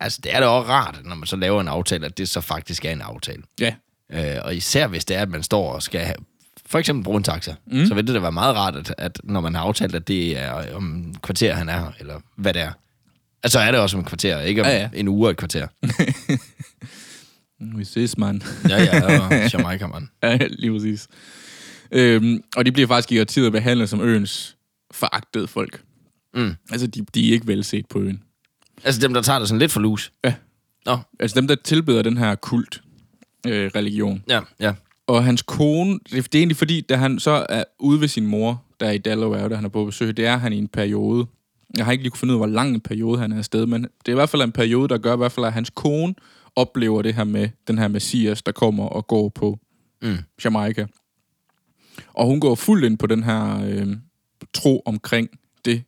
altså, det er da også rart, når man så laver en aftale, at det så faktisk er en aftale. Ja, Øh, og især hvis det er, at man står og skal have, for eksempel bruge en taxa, mm. så vil det da være meget rart, at, at når man har aftalt, at det er om kvarter, han er her, eller hvad det er. Altså er det også om et kvarter, ikke om Ja, ja, en uge og et kvarter. vi ses, man. Ja, ja, og Jamaica, man. ja, lige præcis. Øhm, og de bliver faktisk i årtider behandlet som øens foragtede folk. Mm. Altså, de, de er ikke velset på øen. Altså dem, der tager det sådan lidt for loose. Ja. Nå, Altså dem, der tilbeder den her kult øh, religion. ja, ja. Og hans kone, det er egentlig fordi, da han så er ude ved sin mor, der er i Delaware, der han er på besøg, det er han i en periode. Jeg har ikke lige kunne finde ud af, hvor lang en periode han er afsted, men det er i hvert fald en periode, der gør i hvert fald, at hans kone oplever det her med den her messias, der kommer og går på Mm. Jamaica. Og hun går fuldt ind på den her øh, tro omkring det.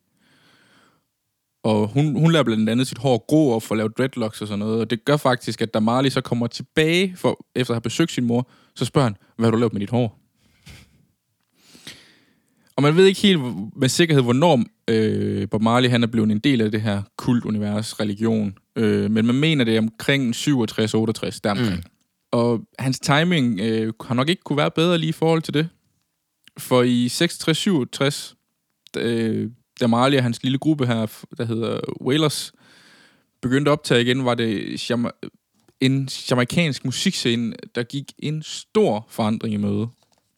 Og hun, hun lader blandt andet sit hår gro og får lavet dreadlocks og sådan noget. Og det gør faktisk, at da Marley så kommer tilbage, for, efter at have besøgt sin mor, så spørger han, hvad har du lavet med dit hår? Og man ved ikke helt med sikkerhed, hvornår øh, Bob Marley han er blevet en del af det her kultunivers religion. Øh, men man mener, det er omkring 67-68, deromkring. Mm. Og hans timing øh, har nok ikke kunne være bedre lige i forhold til det. For i 66-67, øh, da Marley og hans lille gruppe her, der hedder Wailers, begyndte at optage igen, var det en jamaikansk musikscene, der gik en stor forandring i møde.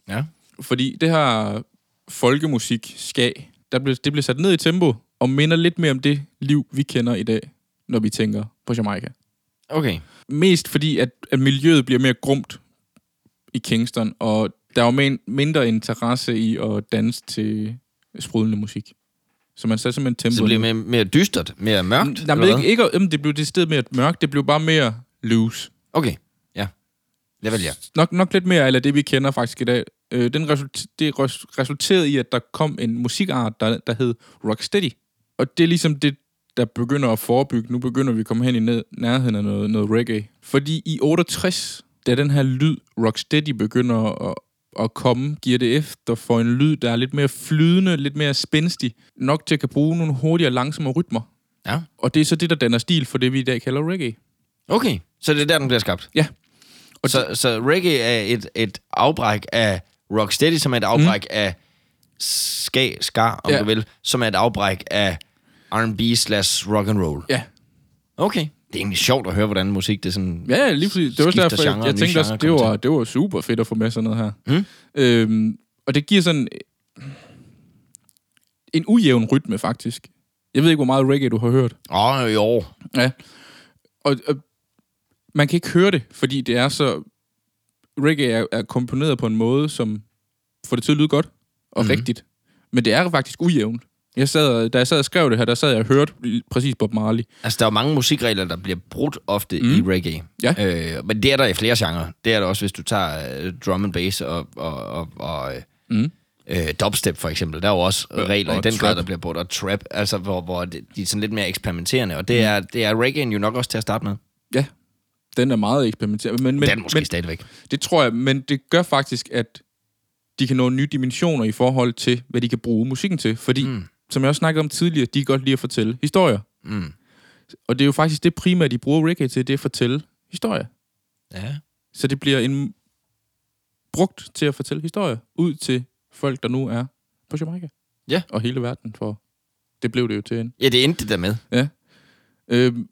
Ja. Fordi det her folkemusik, ska, der blev, det blev sat ned i tempo, og minder lidt mere om det liv, vi kender i dag, når vi tænker på Jamaica. Okay. Mest fordi, at, at miljøet bliver mere grumt i Kingston, og der er jo men, mindre interesse i at danse til sprudlende musik. Så man satte simpelthen tempoet Så det ned. mere, mere dystert, mere mørkt? Nej, men ikke, ikke, jamen, det blev det sted mere mørkt, det blev bare mere hvad? Okay, ja. Det vil jeg. Nok, nok lidt mere af det, vi kender faktisk i dag. Øh, den result, det res- resulterede i, at der kom en musikart, der, der hed Rocksteady. Og det er ligesom det, der begynder at forebygge. Nu begynder vi at komme hen i ned, nærheden af noget, noget reggae. Fordi i 68, da den her lyd, Rocksteady, begynder at, at komme, giver det efter for en lyd, der er lidt mere flydende, lidt mere spændstig. Nok til at kan bruge nogle hurtigere, langsomme rytmer. Ja. Og det er så det, der danner stil for det, vi i dag kalder reggae. Okay, så det er der, den bliver skabt? Ja. Og så, så reggae er et, et afbræk af rocksteady, som er et afbræk mm. af ska, ska, om Ja. du vil, som er et afbræk af R&B slash rock and roll. Ja, Okay. Det er egentlig sjovt at høre, hvordan musik det sådan... Ja, lige præcis. Det var derfor, jeg, genre, jeg nye tænkte også, det var, det var super fedt at få med sådan noget her. Mm. Øhm, og det giver sådan en ujævn rytme, faktisk. Jeg ved ikke, hvor meget reggae du har hørt. Åh, oh, jo. Ja. Og, og man kan ikke høre det, fordi det er så... Reggae er, er komponeret på en måde, som får det til at lyde godt og Mhm. mm-hmm. rigtigt. Men det er faktisk ujævnt. Jeg sad, da jeg sad og skrev det her, der sad jeg og hørte præcis Bob Marley. Altså, der er jo mange musikregler, der bliver brudt ofte mm. I reggae. Ja. Øh, men det er der i flere genrer. Det er der også, hvis du tager uh, drum and bass og, og, og, og Mm. øh, dubstep for eksempel. Der er jo også regler i og den grad, trap. der bliver brugt. Og trap, altså hvor, hvor det, de er sådan lidt mere eksperimenterende. Og det, Mm. er, det er reggaen jo nok også til at starte med. Ja, den er meget eksperimenterende. Men, men, den måske men, stadigvæk. Det tror jeg, men det gør faktisk, at de kan nå nye dimensioner i forhold til, hvad de kan bruge musikken til. Fordi, mm. Som jeg også snakkede om tidligere, de kan godt lide at fortælle historier. Mm. Og det er jo faktisk det primært, de bruger reggae til, det er at fortælle historier. Ja. Så det bliver en brugt til at fortælle historier ud til folk, der nu er på Jamaica. Ja. Og hele verden, for det blev det jo til en. ja, det endte det der med. Øhm,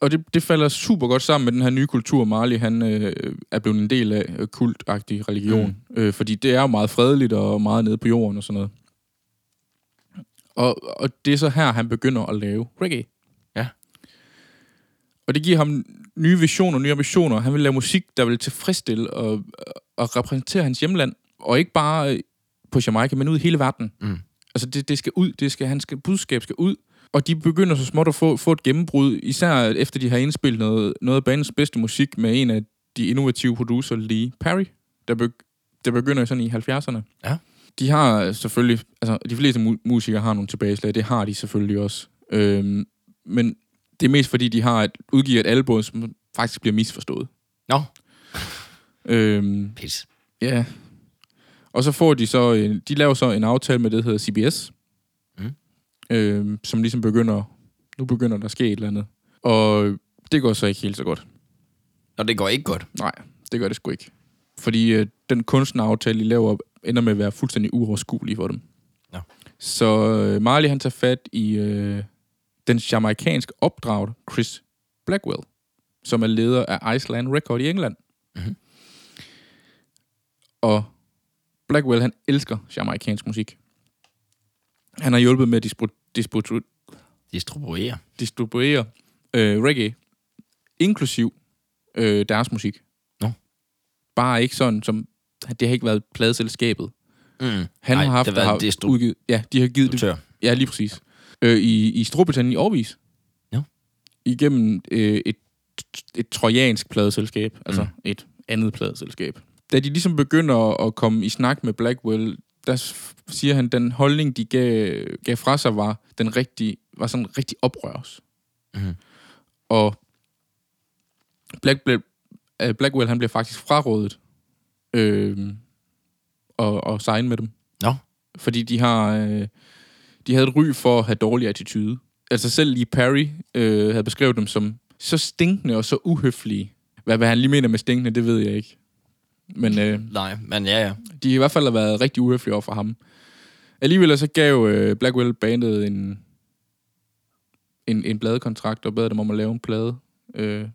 og det, det falder super godt sammen med den her nye kultur, Marley han øh, er blevet en del af øh, kultagtig religion. Mm. Øh, fordi det er jo meget fredeligt og meget nede på jorden og sådan noget. Og, og det er så her, han begynder at lave reggae. Ja. Og det giver ham nye visioner, nye ambitioner. Han vil lave musik, der vil tilfredsstille og, og repræsentere hans hjemland. Og ikke bare øh, på Jamaica, men ud i hele verden. Mm. Altså, det, det skal ud. Det skal, hans budskab skal ud. Og de begynder så småt at få, få et gennembrud, især efter de har indspillet noget, noget af bandens bedste musik med en af de innovative producer, Lee Perry, der, be, der begynder sådan i 70'erne. Ja. De har selvfølgelig, altså de fleste mu- musikere har nogle tilbageslag, det har de selvfølgelig også. Øhm, men det er mest fordi, de har et, udgiver et album, som faktisk bliver misforstået. Nå, Øhm, pis. Ja. Og så får de så, en, de laver så en aftale med det, der hedder CBS. Øhm, som ligesom begynder, nu begynder der at ske et eller andet. Og det går så ikke helt så godt. Og det går ikke godt. Nej, det gør det sgu ikke. Fordi øh, den kunstneraftale, de laver, ender med at være fuldstændig uoverskuelig for dem. Nå. Så øh, Marley han tager fat i øh, den jamaikanske opdrag, Chris Blackwell, som er leder af Iceland Record i England. Mhm. Og Blackwell, han elsker jamaikansk musik. Han har hjulpet med at dispro- dispro- Distribuere. distribuere øh, reggae, inklusiv øh, deres musik. Nå. Bare ikke sådan, som... Det har ikke været pladeselskabet. Mm. Han Nej, har haft... det har en distru- udgivet, ja, de har givet det... Ja, lige præcis. Øh, i, I Storbritannien i årvis. Ja. Igennem øh, et, et trojansk pladeselskab. Altså Mm. et andet pladeselskab. Da de ligesom begynder at komme i snak med Blackwell, der siger han, den holdning, de gav, gav fra sig, var, den rigtige, var sådan rigtig oprørs. Mhm. Og Black, Black, uh, Blackwell, han bliver faktisk frarådet øh, og, og signe med dem. Nå. Fordi de har... Øh, de havde et ry for at have dårlig attitude. Altså selv Lee Perry øh, havde beskrevet dem som så stinkende og så uhøflige. Hvad, hvad han lige mener med stinkende, det ved jeg ikke. Men øh, Nej, men ja, ja. de har i hvert fald været rigtig uhøflige over for ham. Alligevel så gav øh, Blackwell bandet en, en, en pladekontrakt og bad dem om at lave en plade. Øh,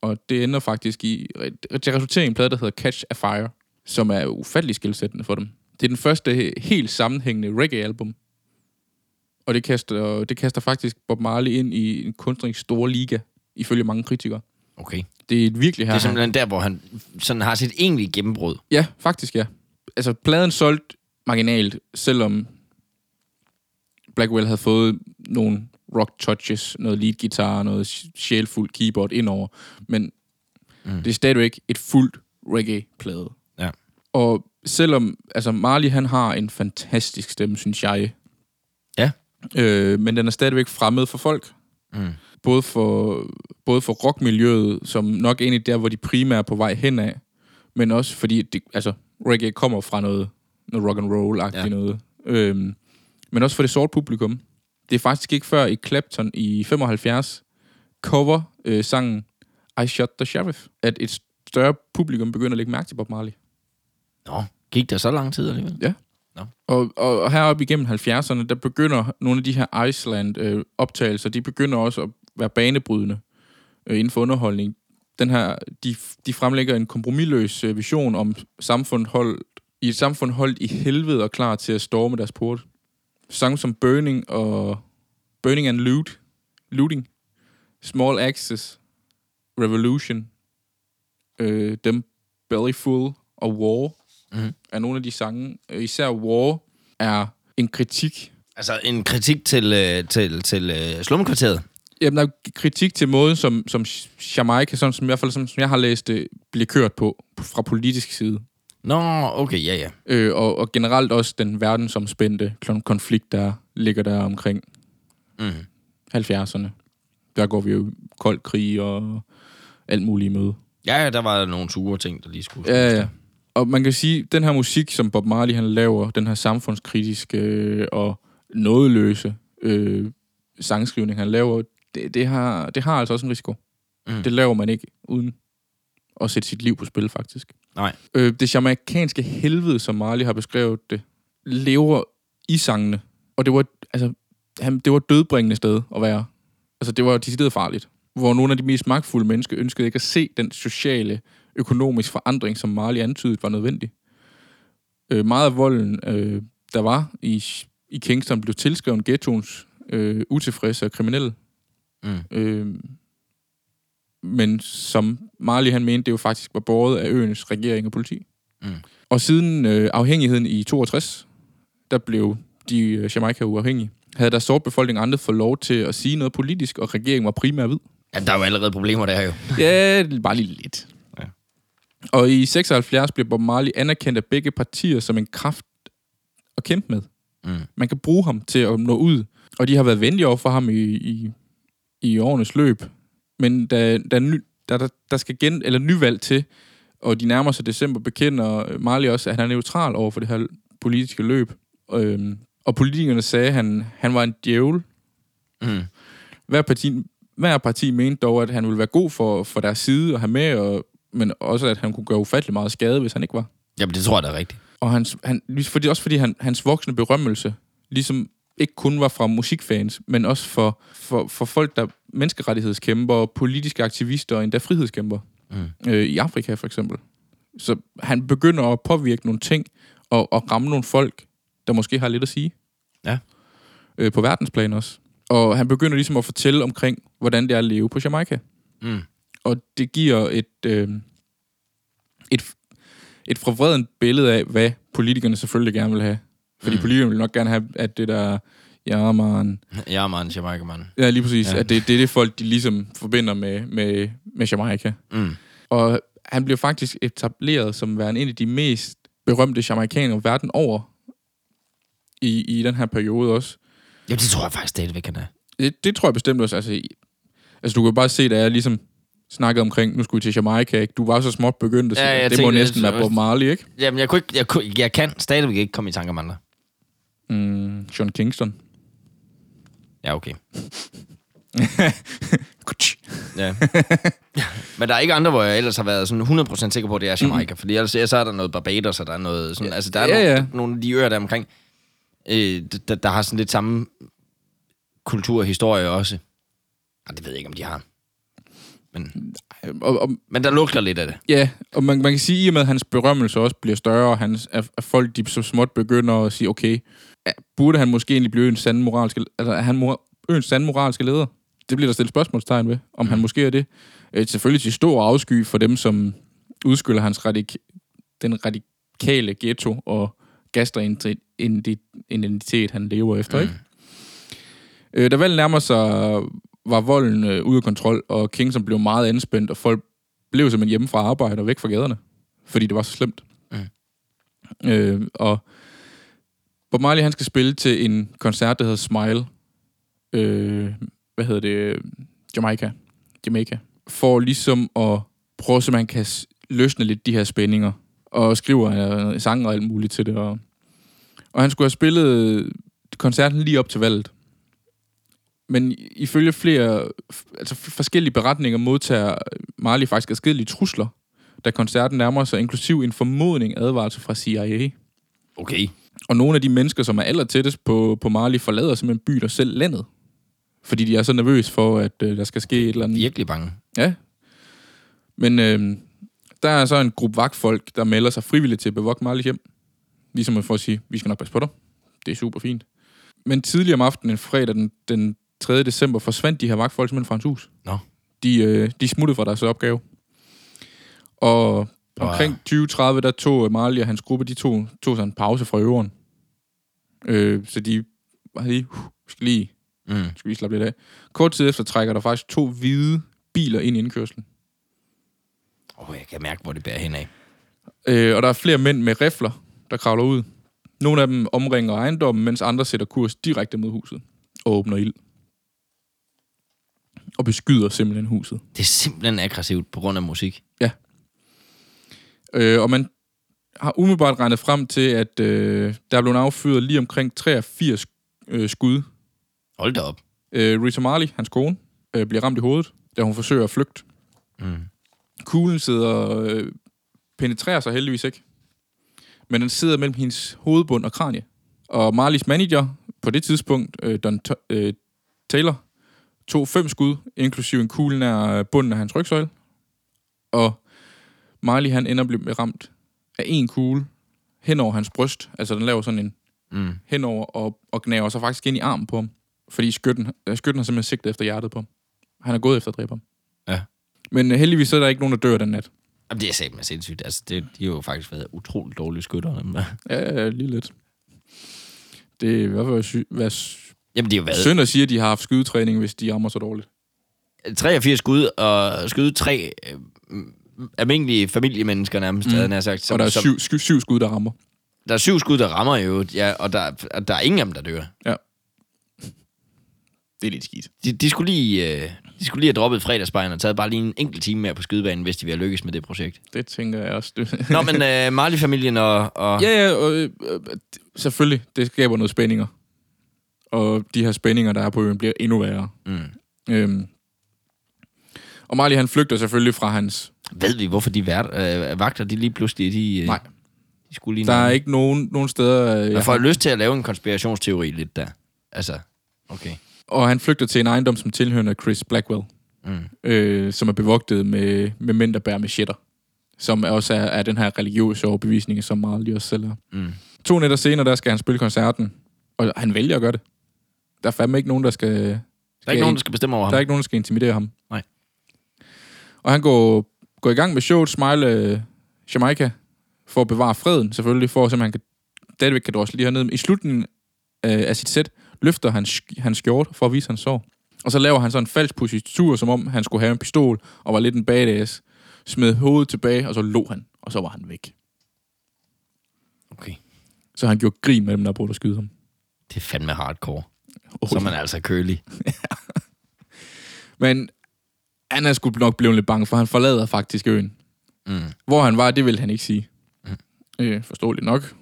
og det ender faktisk i... Det resulterer i en plade, der hedder Catch a Fire, som er ufattelig skilsættende for dem. Det er den første he- helt sammenhængende reggae-album. Og det kaster, det kaster faktisk Bob Marley ind i en kunstnerisk store liga, ifølge mange kritikere. Okay. Det er et virkelig her. Det er simpelthen der, hvor han sådan har sit egentlige gennembrud. Ja, faktisk ja. Altså, pladen solgte marginalt, selvom Blackwell havde fået nogle rock touches, noget lead guitar, noget sjælfuldt keyboard indover. Men mm. det er stadigvæk et fuldt reggae-plade. Ja. Og selvom, altså Marley han har en fantastisk stemme, synes jeg. Ja. Øh, men den er stadigvæk fremmed for folk. Mm. Både for, både for rockmiljøet, som nok egentlig der, hvor de primært er på vej hen af, men også fordi, det, altså, reggae kommer fra noget, noget rock and roll-agtigt Ja. noget. Øhm, men også for det sorte publikum. Det er faktisk ikke før i Clapton i 75 cover øh, sangen I Shot the Sheriff, at et større publikum begynder at lægge mærke til Bob Marley. Nå, gik der så lang tid alligevel? Og, og, og heroppe igennem 70'erne, der begynder nogle af de her Iceland-optagelser, de begynder også at være banebrydende øh, inden for underholdning. Den her, de, de fremlægger en kompromilløs øh, vision om samfund hold, i et samfund holdt i helvede og klar til at storme deres port. Sange som Burning og Burning and Loot, Looting, Small Axis, Revolution, øh, Dem Bellyful og War Mhm. er nogle af de sange. Øh, Især War er en kritik. Altså en kritik til, øh, til, til øh, slumkvarteret. Jamen, der er kritik til måden, som, som Jamaica, sådan som, i hvert fald som, som jeg har læst det, bliver kørt på fra politisk side. Nå, okay, ja, ja. Øh, og, og generelt også den verdensomspændte konflikt, der ligger der omkring Mm. 70'erne. Der går vi jo kold krig og alt muligt møde. Ja, ja, der var nogle sure ting, der lige skulle... Ja, ja. Og man kan sige, den her musik, som Bob Marley han laver, den her samfundskritiske øh, og nådeløse øh, sangskrivning, han laver, det, det, har, det har altså også en risiko. Mm. Det laver man ikke uden at sætte sit liv på spil, faktisk. Nej. Øh, det jamaikanske helvede, som Marley har beskrevet det, lever i sangene. Og det var, altså, han, det var et dødbringende sted at være. Altså, det var decideret farligt. Hvor nogle af de mest magtfulde mennesker ønskede ikke at se den sociale, økonomiske forandring, som Marley antydede var nødvendig. Øh, meget af volden, øh, der var i, i Kingston, blev tilskrevet ghettoens øh, utilfredse og kriminelle. Mm. Øh, men som Marley han mente, det jo faktisk var båret af øens regering og politi. Mm. Og siden øh, afhængigheden i 62, der blev de øh, Jamaica uafhængige, havde der sort befolkning andre fået lov til at sige noget politisk, og regeringen var primært hvid. Ja, der er jo allerede problemer der jo. Ja, bare lige lidt. Ja. Og i 76 blev Bob Marley anerkendt af begge partier som en kraft at kæmpe med. Mm. Man kan bruge ham til at nå ud. Og de har været venlige over for ham i, i, i årenes løb. Men da, da, ny, da der, der skal gen, eller nyvalg til, og de nærmer sig december, bekender Marley også, at han er neutral over for det her politiske løb. Øhm, og politikerne sagde, at han, han var en djævel. Mm. Hver parti, hver parti mente dog, at han ville være god for, for deres side at have med, og, men også at han kunne gøre ufattelig meget skade, hvis han ikke var. Jamen, det tror jeg, der er rigtigt. Og hans, han, fordi, også fordi han, hans voksne berømmelse ligesom ikke kun var fra musikfans, men også for, for, for folk, der menneskerettighedskæmper, politiske aktivister og endda frihedskæmper. Mm. Øh, I Afrika for eksempel. Så han begynder at påvirke nogle ting og, og ramme nogle folk, der måske har lidt at sige. Ja. Øh, på verdensplan også. Og han begynder ligesom at fortælle omkring, hvordan det er at leve på Jamaica. Mm. Og det giver et, øh, et, et forvredent billede af, hvad politikerne selvfølgelig gerne vil have. Fordi Mm. politikerne vil nok gerne have, at det der, ja man, Ja, man, Jamaica, man. ja lige præcis, Ja. at det, det er det folk, de ligesom forbinder med, med, med Jamaica. Mm. Og han blev faktisk etableret som værende en af de mest berømte jamaikanere verden over i, i den her periode også. Ja, det tror jeg faktisk stadigvæk, han er. Det, det tror jeg bestemt også. Altså, altså du kan bare se, da jeg ligesom snakkede omkring, nu skulle vi til Jamaica, ikke? Du var så småt begyndt at sige, Ja, det må tænkte, næsten det- være Bob Marley, ikke? Jamen, jeg, kunne ikke, jeg, kunne, jeg kan stadigvæk ikke komme i tanke om andre. Mm, John Kingston. Ja, okay. Ja. Men der er ikke andre, hvor jeg ellers har været sådan 100% sikker på, at det er Jamaica. Mm. Fordi ellers så er der noget Barbados, og der er noget sådan... Altså, der er Ja, nogle, ja. nogle af de øer der omkring, øh, der, der har sådan lidt samme kultur og historie også. Ja, det ved jeg ikke, om de har. Men, Og, og, men der lugter lidt af det. ja, og man, man kan sige, i og med, at hans berømmelse også bliver større, og hans, at, at folk de så småt begynder at sige, okay, ja, burde han måske egentlig blive øens sande moralske, altså er han mor, øens sande moralske leder? Det bliver der stillet spørgsmålstegn ved, om mm. han måske er det. Øh, selvfølgelig til stor afsky for dem, som udskylder hans radik- den radikale ghetto og gastridentitet, han lever efter, mm. ikke? Øh, da valget nærmer sig, var volden øh, ude af kontrol, og Kingston blev meget anspændt, og folk blev simpelthen hjemme fra arbejde og væk fra gaderne, fordi det var så slemt. Mm. Øh, og Bob Marley, han skal spille til en koncert, der hedder Smile. Øh, hvad hedder det? Jamaica. Jamaica. For ligesom at prøve, så man kan løsne lidt de her spændinger. Og skriver øh, sange og alt muligt til det. Og, og han skulle have spillet øh, koncerten lige op til valget. Men ifølge flere altså forskellige beretninger modtager Marley faktisk adskillige trusler, da koncerten nærmer sig, inklusiv en formodning advarsel fra CIA. Okay. Og nogle af de mennesker, som er aller tættest på, på Marley, forlader simpelthen byen og selv landet. Fordi de er så nervøse for, at øh, der skal ske et eller andet. Virkelig bange. Ja. Men øh, der er så en gruppe vagtfolk, der melder sig frivilligt til at bevogte Marley hjem. Ligesom for at sige, vi skal nok passe på dig. Det er super fint. Men tidligere om aftenen, en fredag den, den 3. december, forsvandt de her vagtfolk simpelthen fra hans hus. Nå. De, øh, de smuttede fra deres opgave. Og omkring 2030, der tog Marley og hans gruppe, de tog, tog sig en pause fra øveren. Øh, så de var lige, uh, skal lige Mm. skal vi slappe lidt af. Kort tid efter trækker der faktisk to hvide biler ind i indkørslen. Oh, jeg kan mærke, hvor det bærer hen af. Øh, og der er flere mænd med rifler, der kravler ud. Nogle af dem omringer ejendommen, mens andre sætter kurs direkte mod huset og åbner ild. Og beskyder simpelthen huset. Det er simpelthen aggressivt på grund af musik. Øh, og man har umiddelbart regnet frem til, at øh, der er blevet affyret lige omkring 83 øh, skud. Hold da op. Øh, Rita Marley, hans kone, øh, bliver ramt i hovedet, da hun forsøger at flygte. Mm. Kuglen sidder, øh, penetrerer sig heldigvis ikke. Men den sidder mellem hendes hovedbund og kranie. Og Marleys manager, på det tidspunkt, øh, Don T- øh, Taylor, tog fem skud, inklusive en kugle nær bunden af hans rygsøjle. Og Marley, han ender med ramt af en kugle hen over hans bryst. Altså, den laver sådan en Mm. henover og, og gnaver sig faktisk ind i armen på ham. Fordi skytten, øh, skytten har simpelthen sigtet efter hjertet på ham. Han er gået efter at dræbe ham. Ja. Men øh, heldigvis så er der ikke nogen, der dør den nat. Jamen, det er satme sindssygt. Altså, det, de har jo faktisk været utroligt dårlige skytter. dem der. Ja, ja, lige lidt. Det er i hvert fald sy- hvad Jamen, de har været synd at sige, at de har haft skydetræning, hvis de rammer så dårligt. 83 skud, og skyde tre øh, almindelige familiemennesker nærmest, mm. havde jeg sagt. Som, og der er som, syv, syv, syv skud, der rammer. der er syv skud, der rammer jo, ja, og der, og der er ingen af dem, der dør. Ja. Det er lidt skidt. De, de, skulle lige, øh, de skulle lige have droppet fredagsbejlen og taget bare lige en enkelt time mere på skydebanen, hvis de ville have lykkes med det projekt. Det tænker jeg også. Nå, men øh, Marley-familien og... og ja, ja, og, øh, øh, selvfølgelig. Det skaber noget spændinger. Og de her spændinger, der er på øen, bliver endnu værre. Mm. Øhm. Og Marley, han flygter selvfølgelig fra hans... Ved vi, hvorfor de vært, øh, vagter, de lige pludselig... De, øh, Nej. De skulle lige Der er ikke nogen, nogen steder... Øh, Jeg får lyst til at lave en konspirationsteori lidt der. Altså, okay. Og han flygter til en ejendom, som tilhører Chris Blackwell. Mm. øh, som er bevogtet med, med mænd, der bærer machetter. Som også er, er den her religiøse overbevisning, som Marley også selv er. Mm. To nætter senere, der skal han spille koncerten. Og han vælger at gøre det. Der er fandme ikke nogen, der skal... Der er ikke nogen, der skal bestemme over ham. Der er ikke nogen, der skal intimidere ham. Nej. Og han går, går i gang med showet Smile øh, Jamaica for at bevare freden, selvfølgelig, for at han kan, stadigvæk kan drosle de her ned. I slutningen øh, af sit sæt løfter han hans skjort for at vise hans sår. Og så laver han sådan en falsk positur, som om han skulle have en pistol, og var lidt en badass. Smed hovedet tilbage, og så lå han, og så var han væk. Okay. Så han gjorde grin med dem, der prøvede at skyde ham. Det er fandme hardcore. Oh, Så er man altså kølig. Men han er sgu nok blevet lidt bange, for han forlader faktisk øen. Mm. Hvor han var, det vil han ikke sige. Mm. Øh, forståeligt nok.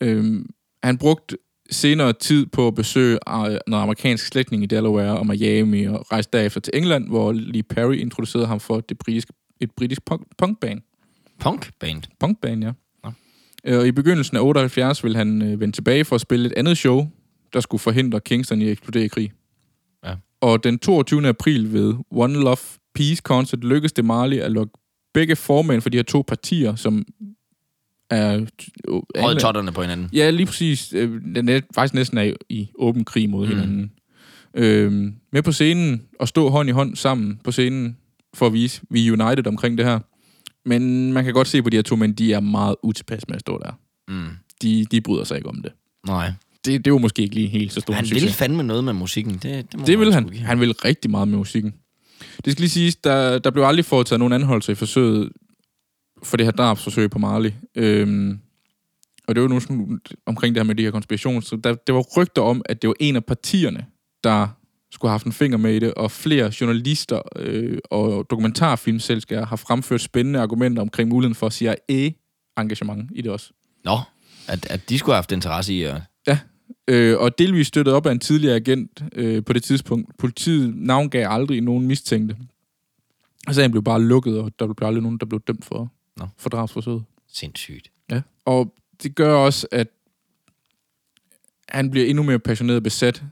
Øhm, han brugte senere tid på at besøge øh, noget amerikansk slægtning i Delaware og Miami, og rejste derefter til England, hvor Lee Perry introducerede ham for det britiske, et britisk punk, punkband. Punkband. Punkband, ja. Nå. Øh, Og i begyndelsen af 78 ville han øh, vende tilbage for at spille et andet show, der skulle forhindre Kingston i at eksplodere i krig. Og den 22. april ved One Love Peace Concert lykkedes det Marley at lukke begge formænd for de her to partier, som er... Rød totterne på hinanden. Ja, lige præcis. Øh, Den er faktisk næsten er i åben krig mod Mm. mm. hinanden. Øhm, med på scenen og stå hånd i hånd sammen på scenen for at vise, vi er united omkring det her. Men man kan godt se på de her to mænd, de er meget utilpas med at stå der. Mm. De, de bryder sig ikke om det. Nej. Det, det var måske ikke lige helt så stor Han succes. fandme noget med musikken. Det, det, må Det man vil sgu han. give. Han vil rigtig meget med musikken. Det skal lige siges, der, der blev aldrig foretaget nogen anholdelse i forsøget for det her drabsforsøg på Marley. Øhm, og det var nu sådan, omkring det her med de her konspirationer. Så der, der var rygter om, at det var en af partierne, der skulle have haft en finger med i det, og flere journalister øh, og dokumentarfilmselskaber har fremført spændende argumenter omkring muligheden for CIA-engagement i det også. Nå, at, at de skulle have haft interesse i at... Øh, og delvis støttet op af en tidligere agent øh, på det tidspunkt. Politiet navngav aldrig nogen mistænkte. Og sagen blev bare lukket, og der blev aldrig nogen, der blev dømt for, Nå. for drabsforsøget. Sindssygt. Ja. Og det gør også, at han bliver endnu mere passioneret besat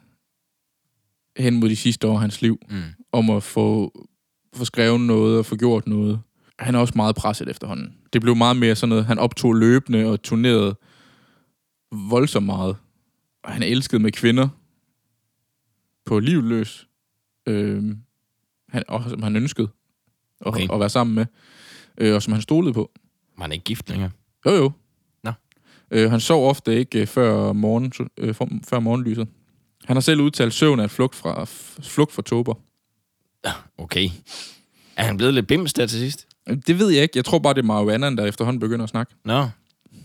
hen mod de sidste år af hans liv, Mm. om at få, få skrevet noget og få gjort noget. Han er også meget presset efterhånden. Det blev meget mere sådan noget, han optog løbende og turnerede voldsomt meget. Og han er elsket med kvinder på livet løs. Øhm, han, og som han ønskede at, Okay. at være sammen med. Øh, og som han stolede på. Var han ikke gift længere? Jo, jo. Nå. Øh, han sov ofte ikke øh, før, morgen, øh, for, før morgenlyset. Han har selv udtalt, søvn er en flugt fra, flugt fra tober. Okay. Er han blevet lidt bims der til sidst? Øh, Det ved jeg ikke. Jeg tror bare, det er marihuanaen, der efterhånden begynder at snakke. Nå.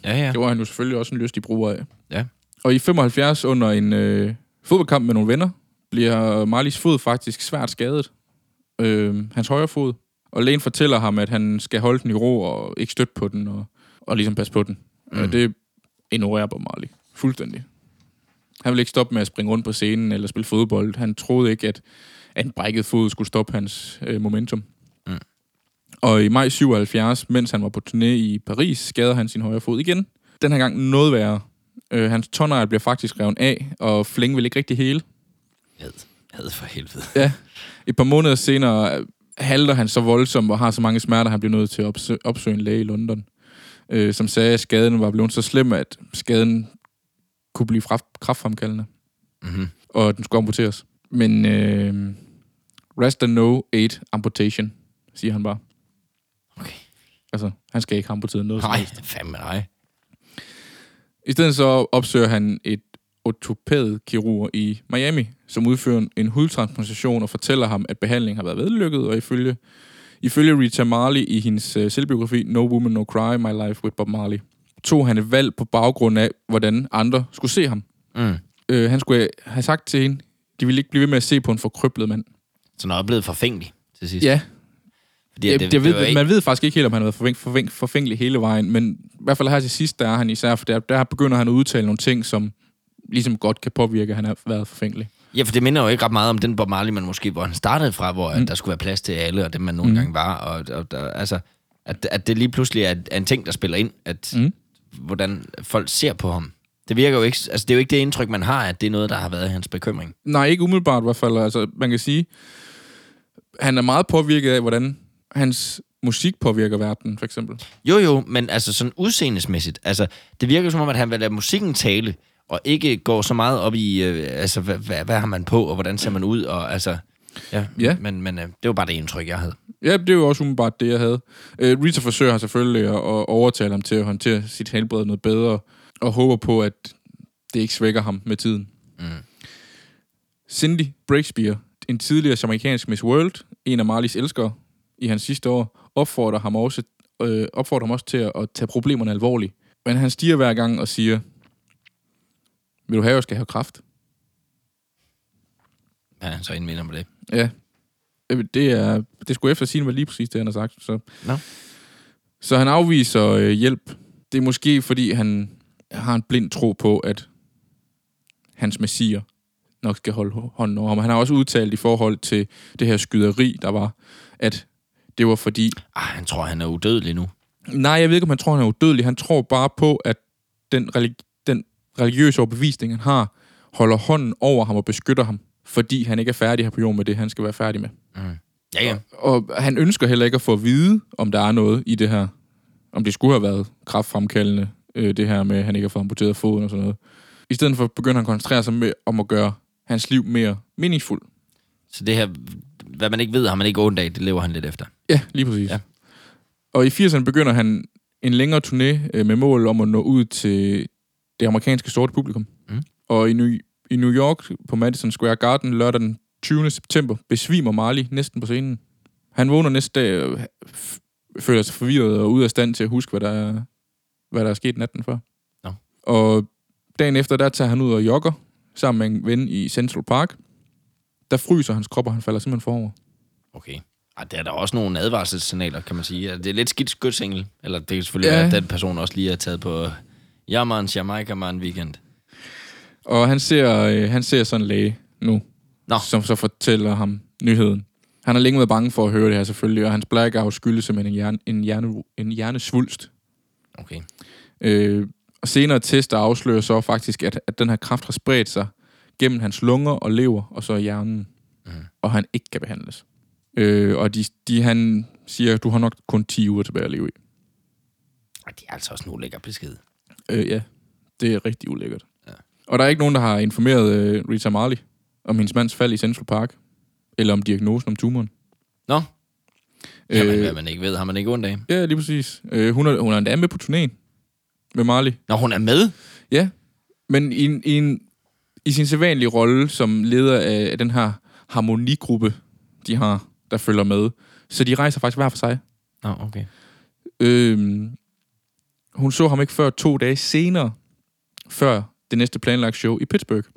Ja, ja. Det var han jo selvfølgelig også en lystig bruger af. Ja. Og i 75 under en øh, fodboldkamp med nogle venner, bliver Marlies fod faktisk svært skadet. Øh, hans højre fod. Og lægen fortæller ham, at han skal holde den i ro og ikke støtte på den, og, og ligesom passe på den. Mm. Mm. Det ignorerer Bob Marley. Fuldstændig. Han ville ikke stoppe med at springe rundt på scenen eller spille fodbold. Han troede ikke, at, at en brækket fod skulle stoppe hans øh, momentum. Mm. Og i maj 77, mens han var på turné i Paris, skader han sin højre fod igen. Den her gang noget værre. Øh, hans tårnegl bliver faktisk revet af, og Fling vil ikke rigtig hele. Ad. Had for helvede. Ja. Et par måneder senere øh, halter han så voldsomt og har så mange smerter, at han bliver nødt til at opsø- opsøge en læge i London, øh, som sagde, at skaden var blevet så slem, at skaden kunne blive fra- kraftfremkaldende, Mm-hmm. og den skulle amputeres. Men øh, rest and no aid amputation, siger han bare. Okay. Altså, han skal ikke have amputeret noget Nej, fandme nej. I stedet så opsøger han et ortopædkirurg i Miami, som udfører en hudtransplantation og fortæller ham, at behandlingen har været vellykket, og ifølge, ifølge Rita Marley i hendes uh, selvbiografi No Woman No Cry, My Life with Bob Marley, tog han et valg på baggrund af, hvordan andre skulle se ham. Mm. Øh, han skulle have sagt til hende, de ville ikke blive ved med at se på en forkryblet mand. Så jeg er blevet forfængelig til sidst. Ja, Fordi det, at det, det ved, var ikke- man ved faktisk ikke helt, om han har været forfæng, forfæng, forfængelig hele vejen, men i hvert fald her til sidst, der er han især, for der, der begynder han at udtale nogle ting, som ligesom godt kan påvirke, at han har været forfængelig. Ja, for det minder jo ikke ret meget om den Bob Marley, man måske, hvor han startede fra, hvor mm. Der skulle være plads til alle, og det man nogle mm. gange var. Og, og der, altså, at, at det lige pludselig er, er en ting, der spiller ind, at Mm. hvordan folk ser på ham. Det virker jo ikke, altså det er jo ikke det indtryk, man har, at det er noget, der har været hans bekymring. Nej, ikke umiddelbart i hvert fald. Altså, man kan sige, han er meget påvirket af, hvordan hans musik påvirker verden, for eksempel. Jo, jo, men altså sådan udseendesmæssigt. Altså, det virker som om, at han vil lade musikken tale, og ikke går så meget op i, øh, altså, hvad, hvad, hvad har man på, og hvordan ser man ud, og altså... Ja, Ja. men, men øh, det var bare det indtryk, jeg havde. Ja, det er jo også umiddelbart det, jeg havde. Øh, Rita forsøger selvfølgelig at, at overtale ham til at håndtere sit helbred noget bedre, og håber på, at det ikke svækker ham med tiden. Mm. Cindy Breakspear, en tidligere jamaikansk Miss World, en af Marleys elskere i hans sidste år, opfordrer ham også, øh, opfordrer ham også til at, at tage problemerne alvorligt. Men han stiger hver gang og siger, vil du have, at jeg skal have kraft? Hvad er han så indminder med det? Ja, Øh, det er, det skulle efter sin var lige præcis det, han har sagt. Så, Nå. så han afviser øh, hjælp. Det er måske, fordi han har en blind tro på, at hans messier nok skal holde hånden over ham. Han har også udtalt i forhold til det her skyderi, der var, at det var fordi... Ah, han tror, han er udødelig nu. Nej, jeg ved ikke, om han tror, han er udødelig. Han tror bare på, at den, religi- den religiøse overbevisning, han har, holder hånden over ham og beskytter ham, fordi han ikke er færdig her på jorden med det, han skal være færdig med. Mm. Ja, ja. Og han ønsker heller ikke at få at vide, om der er noget i det her. Om det skulle have været kraftfremkaldende, øh, det her med, at han ikke har fået amputeret foden og sådan noget. I stedet for begynder han at koncentrere sig med, om at gøre hans liv mere meningsfuldt. Så det her, hvad man ikke ved, har man ikke ondt af, det lever han lidt efter. Ja, lige præcis. Ja. Og i 80'erne begynder han en længere turné øh, med mål om at nå ud til det amerikanske sorte publikum. Mm. Og i New, i New York på Madison Square Garden lørdag den 20. september besvimer Marley næsten på scenen. Han vågner næste dag og f- føler sig forvirret og ude af stand til at huske, hvad der er, hvad der er sket natten før. Nå. Og dagen efter, der tager han ud og jogger sammen med en ven i Central Park. Der fryser hans krop, og han falder simpelthen forover. Okay. Ej, der er der også nogle advarselssignaler, kan man sige. Det er lidt skidt skytsengel. Eller det kan selvfølgelig Ja. være, at den person også lige er taget på Jammer'n Jamaica Man Weekend. Og han ser, øh, han ser sådan en læge nu, Nå. som så fortæller ham nyheden. Han har længe været bange for at høre det her selvfølgelig, og hans blackout skyldes simpelthen en, hjerne, en, hjerne, en hjernesvulst. Okay. Øh, og senere tester afslører så faktisk, at, at den her kraft har spredt sig gennem hans lunger og lever, og så hjernen, Mm. og han ikke kan behandles. Øh, og de, de, han siger, du har nok kun 10 uger tilbage at leve i. Ej, det er altså også en ulækker besked. Øh, ja, det er rigtig ulækkert. Ja. Og der er ikke nogen, der har informeret øh, Rita Marley om hendes mands fald i Central Park, eller om diagnosen om tumoren. Nå, Jamen, Øh, hvad man ikke ved, har man ikke ondt af. ja, lige præcis. Øh, hun, er, hun er endda med på turnéen med Marley. Når hun er med? Ja, men i, en, i, en, i sin sædvanlige rolle som leder af, af den her harmonigruppe, de har, der følger med. Så de rejser faktisk hver for sig. Nå, okay. Øhm, hun så ham ikke før to dage senere, før det næste planlagt show i Pittsburgh.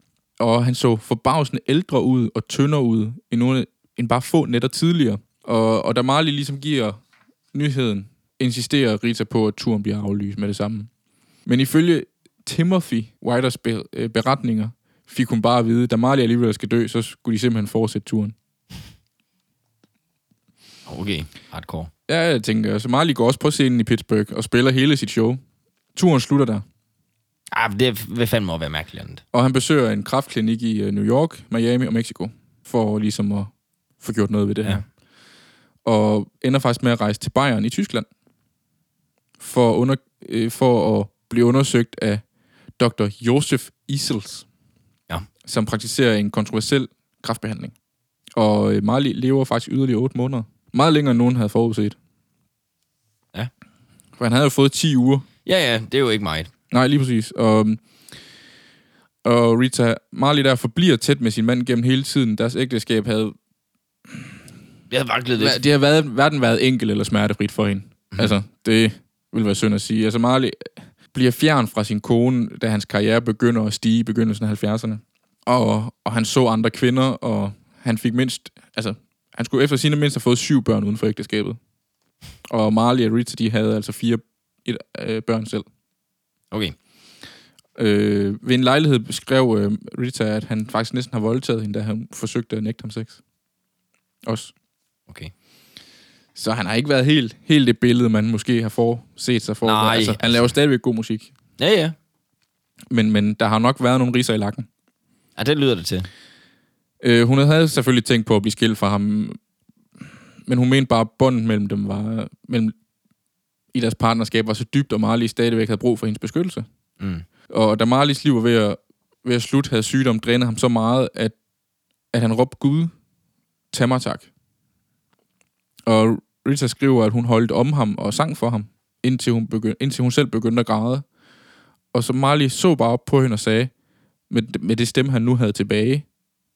Og han så forbavsende ældre ud og tyndere ud end, nogle, end bare få nætter tidligere. Og, og da Marley ligesom giver nyheden, insisterer Rita på, at turen bliver aflyst med det samme. Men ifølge Timothy Whiters be- øh, beretninger, fik hun bare at vide, da Marley alligevel skal dø, så skulle de simpelthen fortsætte turen. Okay, hardcore. Ja, jeg tænker, så Marley går også på scenen i Pittsburgh og spiller hele sit show. Turen slutter der, Ah, det vil fandme også være mærkeligt andet. og han besøger en kraftklinik i øh, New York, Miami og Mexico. for ligesom at få gjort noget ved det Ja. her. Og ender faktisk med at rejse til Bayern i Tyskland, for, under, øh, for at blive undersøgt af Dr. Josef Isels. Som praktiserer en kontroversiel kræftbehandling. Og øh, Marley lever faktisk yderligere 8 måneder. Meget længere end nogen havde forudset. Ja. For han havde jo fået 10 uger Ja, ja, det er jo ikke meget. Nej, lige præcis. Og, og Rita Marley der forbliver tæt med sin mand gennem hele tiden. Deres ægteskab havde... Det har vaklet lidt. Det har været, hverken været enkelt eller smertefrit for hende. Mm-hmm. Altså, det vil være synd at sige. Altså, Marley bliver fjern fra sin kone, da hans karriere begynder at stige i begyndelsen af 70'erne. Og, og han så andre kvinder, og han fik mindst... Altså, han skulle efter sine mindst have fået syv børn uden for ægteskabet. Og Marley og Rita, de havde altså fire et, øh, børn selv. Okay. Øh, ved en lejlighed beskrev øh, Rita, at han faktisk næsten har voldtaget hende, da han forsøgte at nægte ham sex. Også. Okay. Så han har ikke været helt, helt det billede, man måske har forset sig for. Nej, altså, han laver stadigvæk god musik. Ja, ja. Men, men der har nok været nogle riser i lakken. Ja, det lyder det til. Øh, hun havde selvfølgelig tænkt på at blive skilt fra ham, men hun mente bare, at båndet mellem dem var, mellem, i deres partnerskab var så dybt, og Marley stadigvæk havde brug for hendes beskyttelse. Mm. Og da Marleys liv var ved at, ved at slutte, havde sygdom drænet ham så meget, at, at han råbte Gud, tag mig tak. Og Rita skriver, at hun holdt om ham og sang for ham, indtil hun, begynd, indtil hun selv begyndte at græde. Og så Marley så bare op på hende og sagde, med, med det stemme, han nu havde tilbage,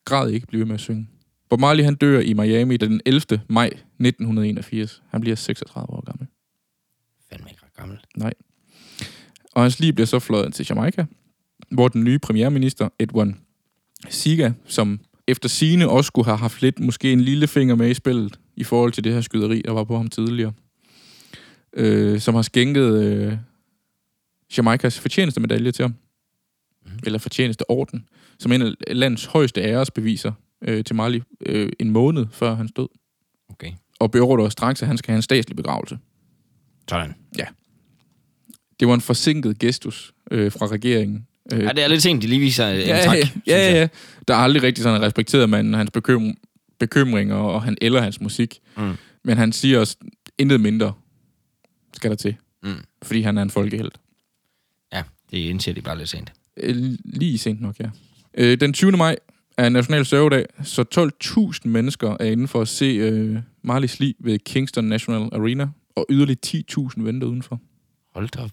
græd ikke, bliv ved med at synge. Bob Marley han dør i Miami den 11. maj 1981. Han bliver 36 år gammel. Fandme ikke ret gammel. Nej. Og hans liv bliver så fløjet til Jamaica, hvor den nye premierminister, Edwin Siga, som efter sine også skulle have haft lidt, måske en lille finger med i spillet, i forhold til det her skyderi, der var på ham tidligere, øh, som har skænket øh, Jamaicas fortjeneste medalje til ham, Mhm. mm. eller fortjeneste orden, som en af landets højeste æresbeviser øh, til Marley øh, en måned før hans død, Okay. og beordrer straks, at han skal have en statslig begravelse. Sådan. Det var en forsinket gestus øh, fra regeringen. Øh, Ja, det er lidt sent, de lige viser en ja, tak. ja, ja, ja. Der er aldrig rigtig sådan respekteret man hans bekym- bekymringer, og han eller hans musik. Mm. Men han siger også, intet mindre skal der til, Mm. fordi han er en folkehelt. Ja, det indser de bare lidt sent. Øh, Lige sent nok, ja. Øh, Den 20. maj er national sørgedag, så 12.000 mennesker er inde for at se øh, Marleys liv ved Kingston National Arena, og yderligere 10.000 venter udenfor. Hold da op.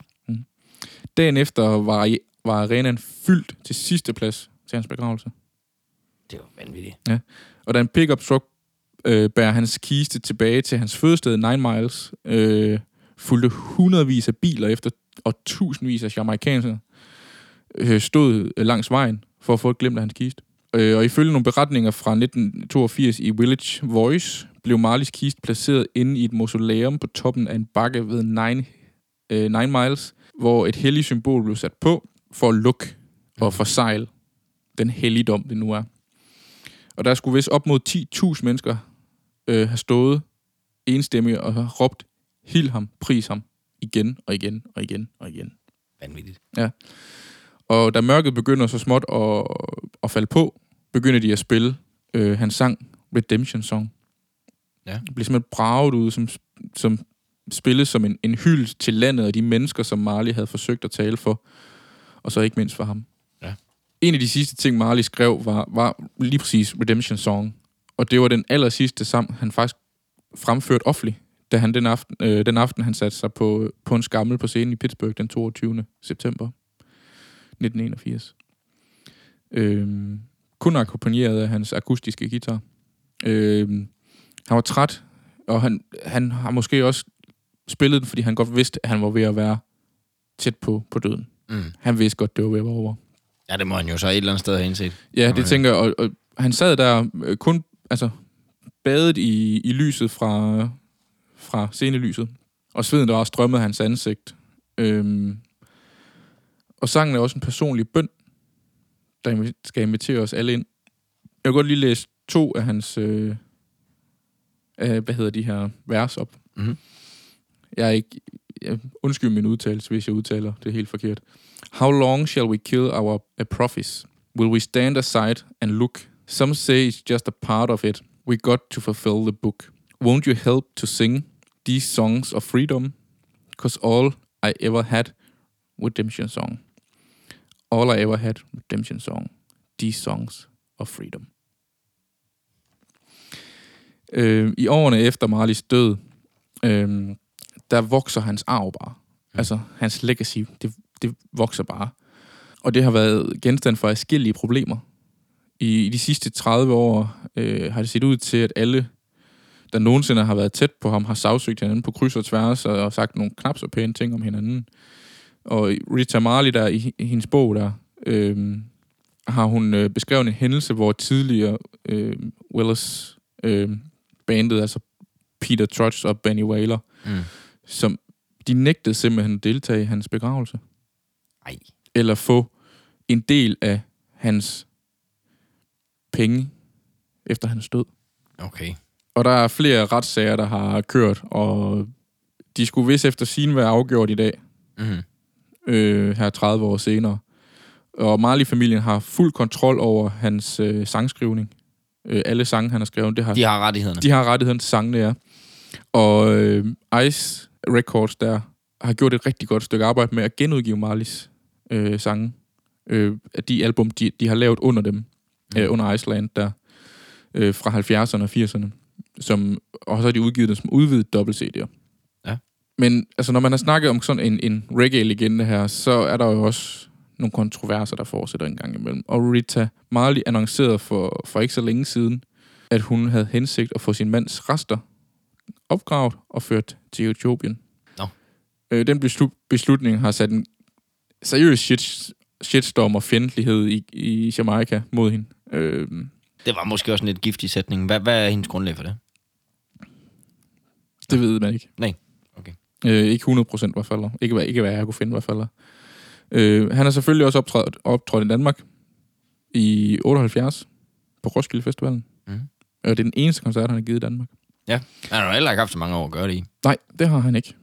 Dagen efter var, var arenaen fyldt til sidste plads til hans begravelse. Det var vanvittigt. Og da en pickup truck øh, bærer hans kiste tilbage til hans fødested, Nine Miles, øh, fulgte hundredvis af biler efter, og tusindvis af jamaikanere øh, stod øh, langs vejen for at få et glimt af hans kiste. Øh, og ifølge nogle beretninger fra 1982 i Village Voice, blev Marleys kiste placeret inde i et mausoleum på toppen af en bakke ved Nine, øh, Nine Miles, hvor et helligt symbol blev sat på for at lukke og forsegle den helligdom, det nu er. Og der skulle vist op mod 10.000 mennesker øh, have stået enstemmigt og have råbt, hild ham, pris ham, igen og igen og igen og igen. Vanvittigt. Og da mørket begynder så småt at, at falde på, begynder de at spille øh, hans sang, Redemption Song. Ja. Det bliver simpelthen braget ud, som, som spilles som en, en hyld til landet og de mennesker, som Marley havde forsøgt at tale for, og så ikke mindst for ham. Ja. En af de sidste ting, Marley skrev, var, var lige præcis Redemption Song. Og det var den aller sidste sang, han faktisk fremførte offentligt, da han den aften, øh, den aften han satte sig på, på en skammel på scenen i Pittsburgh den 22. september 1981. Øhm, kun akkompagneret af hans akustiske guitar. Øhm, han var træt, og han, han har måske også spillet den, fordi han godt vidste, at han var ved at være tæt på, på døden. Mm. Han vidste godt, det var ved at være over. Ja, det må han jo så et eller andet sted have indset. Ja, det Okay. tænker jeg. Og, og han sad der øh, kun altså, badet i, i lyset fra, fra scenelyset. Og sveden, der også strømmede hans ansigt. Øhm, og sangen er også en personlig bøn, der skal invitere os alle ind. Jeg vil godt lige læse to af hans, øh, af, hvad hedder de her vers op. Mhm. Jeg er ikke, jeg, undskyld min udtalelse, hvis jeg udtaler det helt forkert. How long shall we kill our prophets? Will we stand aside and look Some say it's just a part of it. We got to fulfill the book. Won't you help to sing these songs of freedom? Cause all I ever had, redemption song. All I ever had, redemption song. These songs of freedom. Øh, I årene efter Marleys død, øh, der vokser hans arv bare. Altså, hans legacy, det, det vokser bare. Og det har været genstand for forskellige problemer. I, I de sidste 30 år øh, har det set ud til, at alle, der nogensinde har været tæt på ham, har sagsøgt hinanden på kryds og tværs og, og sagt nogle knap så pæne ting om hinanden. Og Rita Marley der i, hendes bog der, øh, har hun øh, beskrevet en hændelse, hvor tidligere øh, Willis øh, bandet, altså Peter Trudge og Benny Whaler, Mm. som de nægtede simpelthen at deltage i hans begravelse. Ej. Eller få en del af hans penge efter hans død. Okay. Og der er flere retssager, der har kørt, og de skulle vist efter sin være afgjort i dag, Mm. Øh, her 30 år senere. Og Marley-familien har fuld kontrol over hans øh, sangskrivning. Øh, alle sange, han har skrevet, det har, De har rettighederne. de har rettigheden til sangene, ja. Og øh, Ice Records der har gjort et rigtig godt stykke arbejde med at genudgive Marleys øh, sange. Øh, af de album, de, de har lavet under dem, mm. øh, under Iceland der, øh, fra 70'erne og 80'erne. Som, og så har de udgivet dem som udvidet dobbelt CD'er. Ja. Men altså, når man har snakket om sådan en, en reggae-legende her, så er der jo også nogle kontroverser, der fortsætter en gang imellem. Og Rita Marley annoncerede for, for ikke så længe siden, at hun havde hensigt at få sin mands rester opgravet og ført til Etiopien. Nå. Øh, den beslut, beslutning har sat en seriøs shit, shitstorm og fjendtlighed i, i Jamaica mod hende. Øh, Det var måske også en lidt giftig sætning. Hvad, hvad er hendes grundlag for det? det ved man ikke. Nej. Øh, ikke 100 procent i hvert fald. Ikke hvad, ikke hvad jeg kunne finde i hvert fald. Øh, han har selvfølgelig også optrådt, optrådt i Danmark i 78 på Roskilde Festivalen. Mhm. Og det er den eneste koncert, han har givet i Danmark. Ja. Han har heller ikke haft så mange år at gøre det i. Nej, det har han ikke.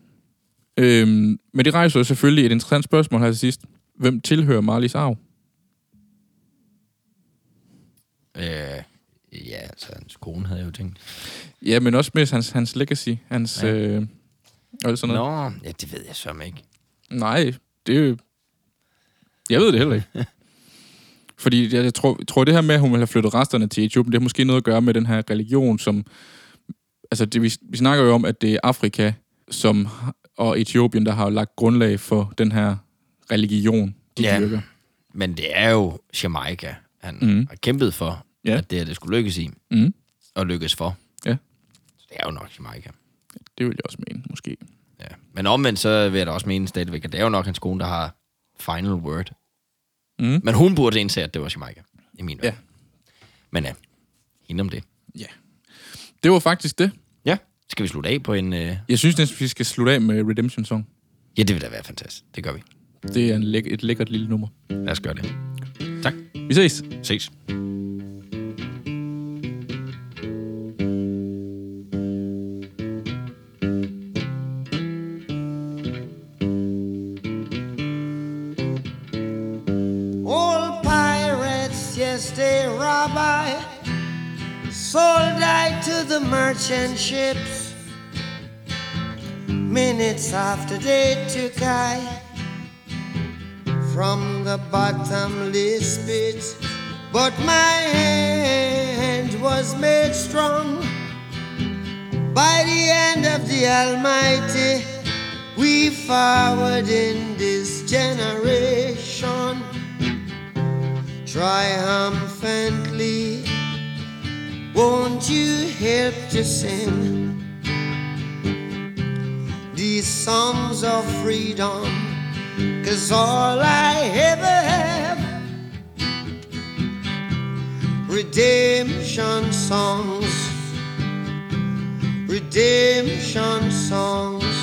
Øhm, men det rejser jo selvfølgelig et interessant spørgsmål her til sidst. Hvem tilhører Marleys arv? Øh, ja, altså hans kone havde jeg jo tænkt. Ja, men også med hans, hans legacy. Hans, ja. øh, og sådan noget. Nå, ja, det ved jeg så ikke. Nej, det er. Jeg ved det heller ikke. Fordi jeg, jeg tror, jeg tror, det her med, at hun vil have flyttet resterne til Etiopien, det har måske noget at gøre med den her religion, som... Altså, det, vi, vi snakker jo om, at det er Afrika som, og Etiopien, der har lagt grundlag for den her religion, de Ja. dyrker. Men det er jo Jamaica, han mm. har kæmpet for, Ja. at det, her, det skulle lykkes i, Mm. og lykkes for. Ja. Så det er jo nok Jamaica. Det vil jeg også mene, måske. Ja. Men omvendt, så vil jeg da også mene stadigvæk, at det er jo nok hans kone, der har final word. Mm. Men hun burde indse, at det var Jamaica, i min Ja. verden. Men ja, hende om det. Ja. Det var faktisk det. Ja, skal vi slutte af på en... Øh... Jeg synes næsten, vi skal slutte af med Redemption Song. Ja, det vil da være fantastisk. Det gør vi. Det er en læk- et lækkert lille nummer. Lad os gøre det. Tak. Vi ses. Ses. Merchant ships. Minutes after they took I from the bottomless pit, but my hand was made strong by the hand of the Almighty. We forward in this generation triumphantly. Won't you help to sing these songs of freedom? Cause all I ever have, redemption songs, redemption songs.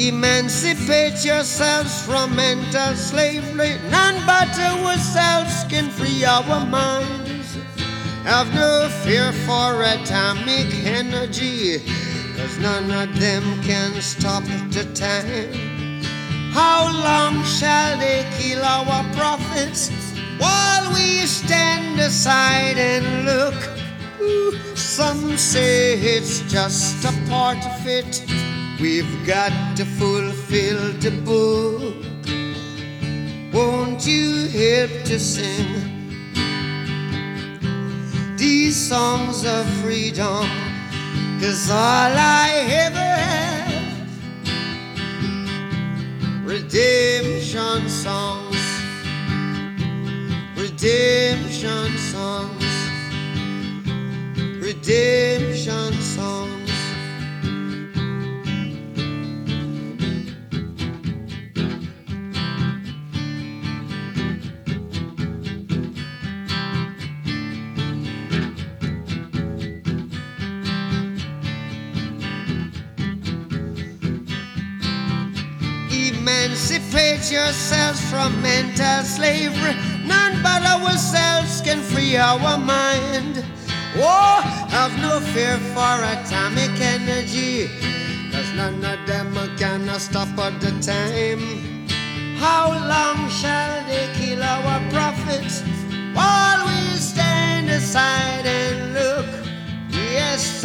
Emancipate yourselves from mental slavery. None but ourselves can free our minds. Have no fear for atomic energy, cause none of them can stop the time. How long shall they kill our prophets while we stand aside and look. Some say it's just a part of it. We've got to fulfill the book. Won't you help to sing songs of freedom? Cause all I ever have redemption songs, redemption songs, redemption songs. Yourselves from mental slavery. None but ourselves can free our mind. Oh, have no fear for atomic energy, cause none of them can stop at the time. How long shall they kill our prophets while we stand aside and look? Yes, it's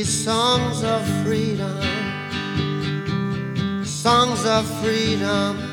These songs of freedom, songs of freedom.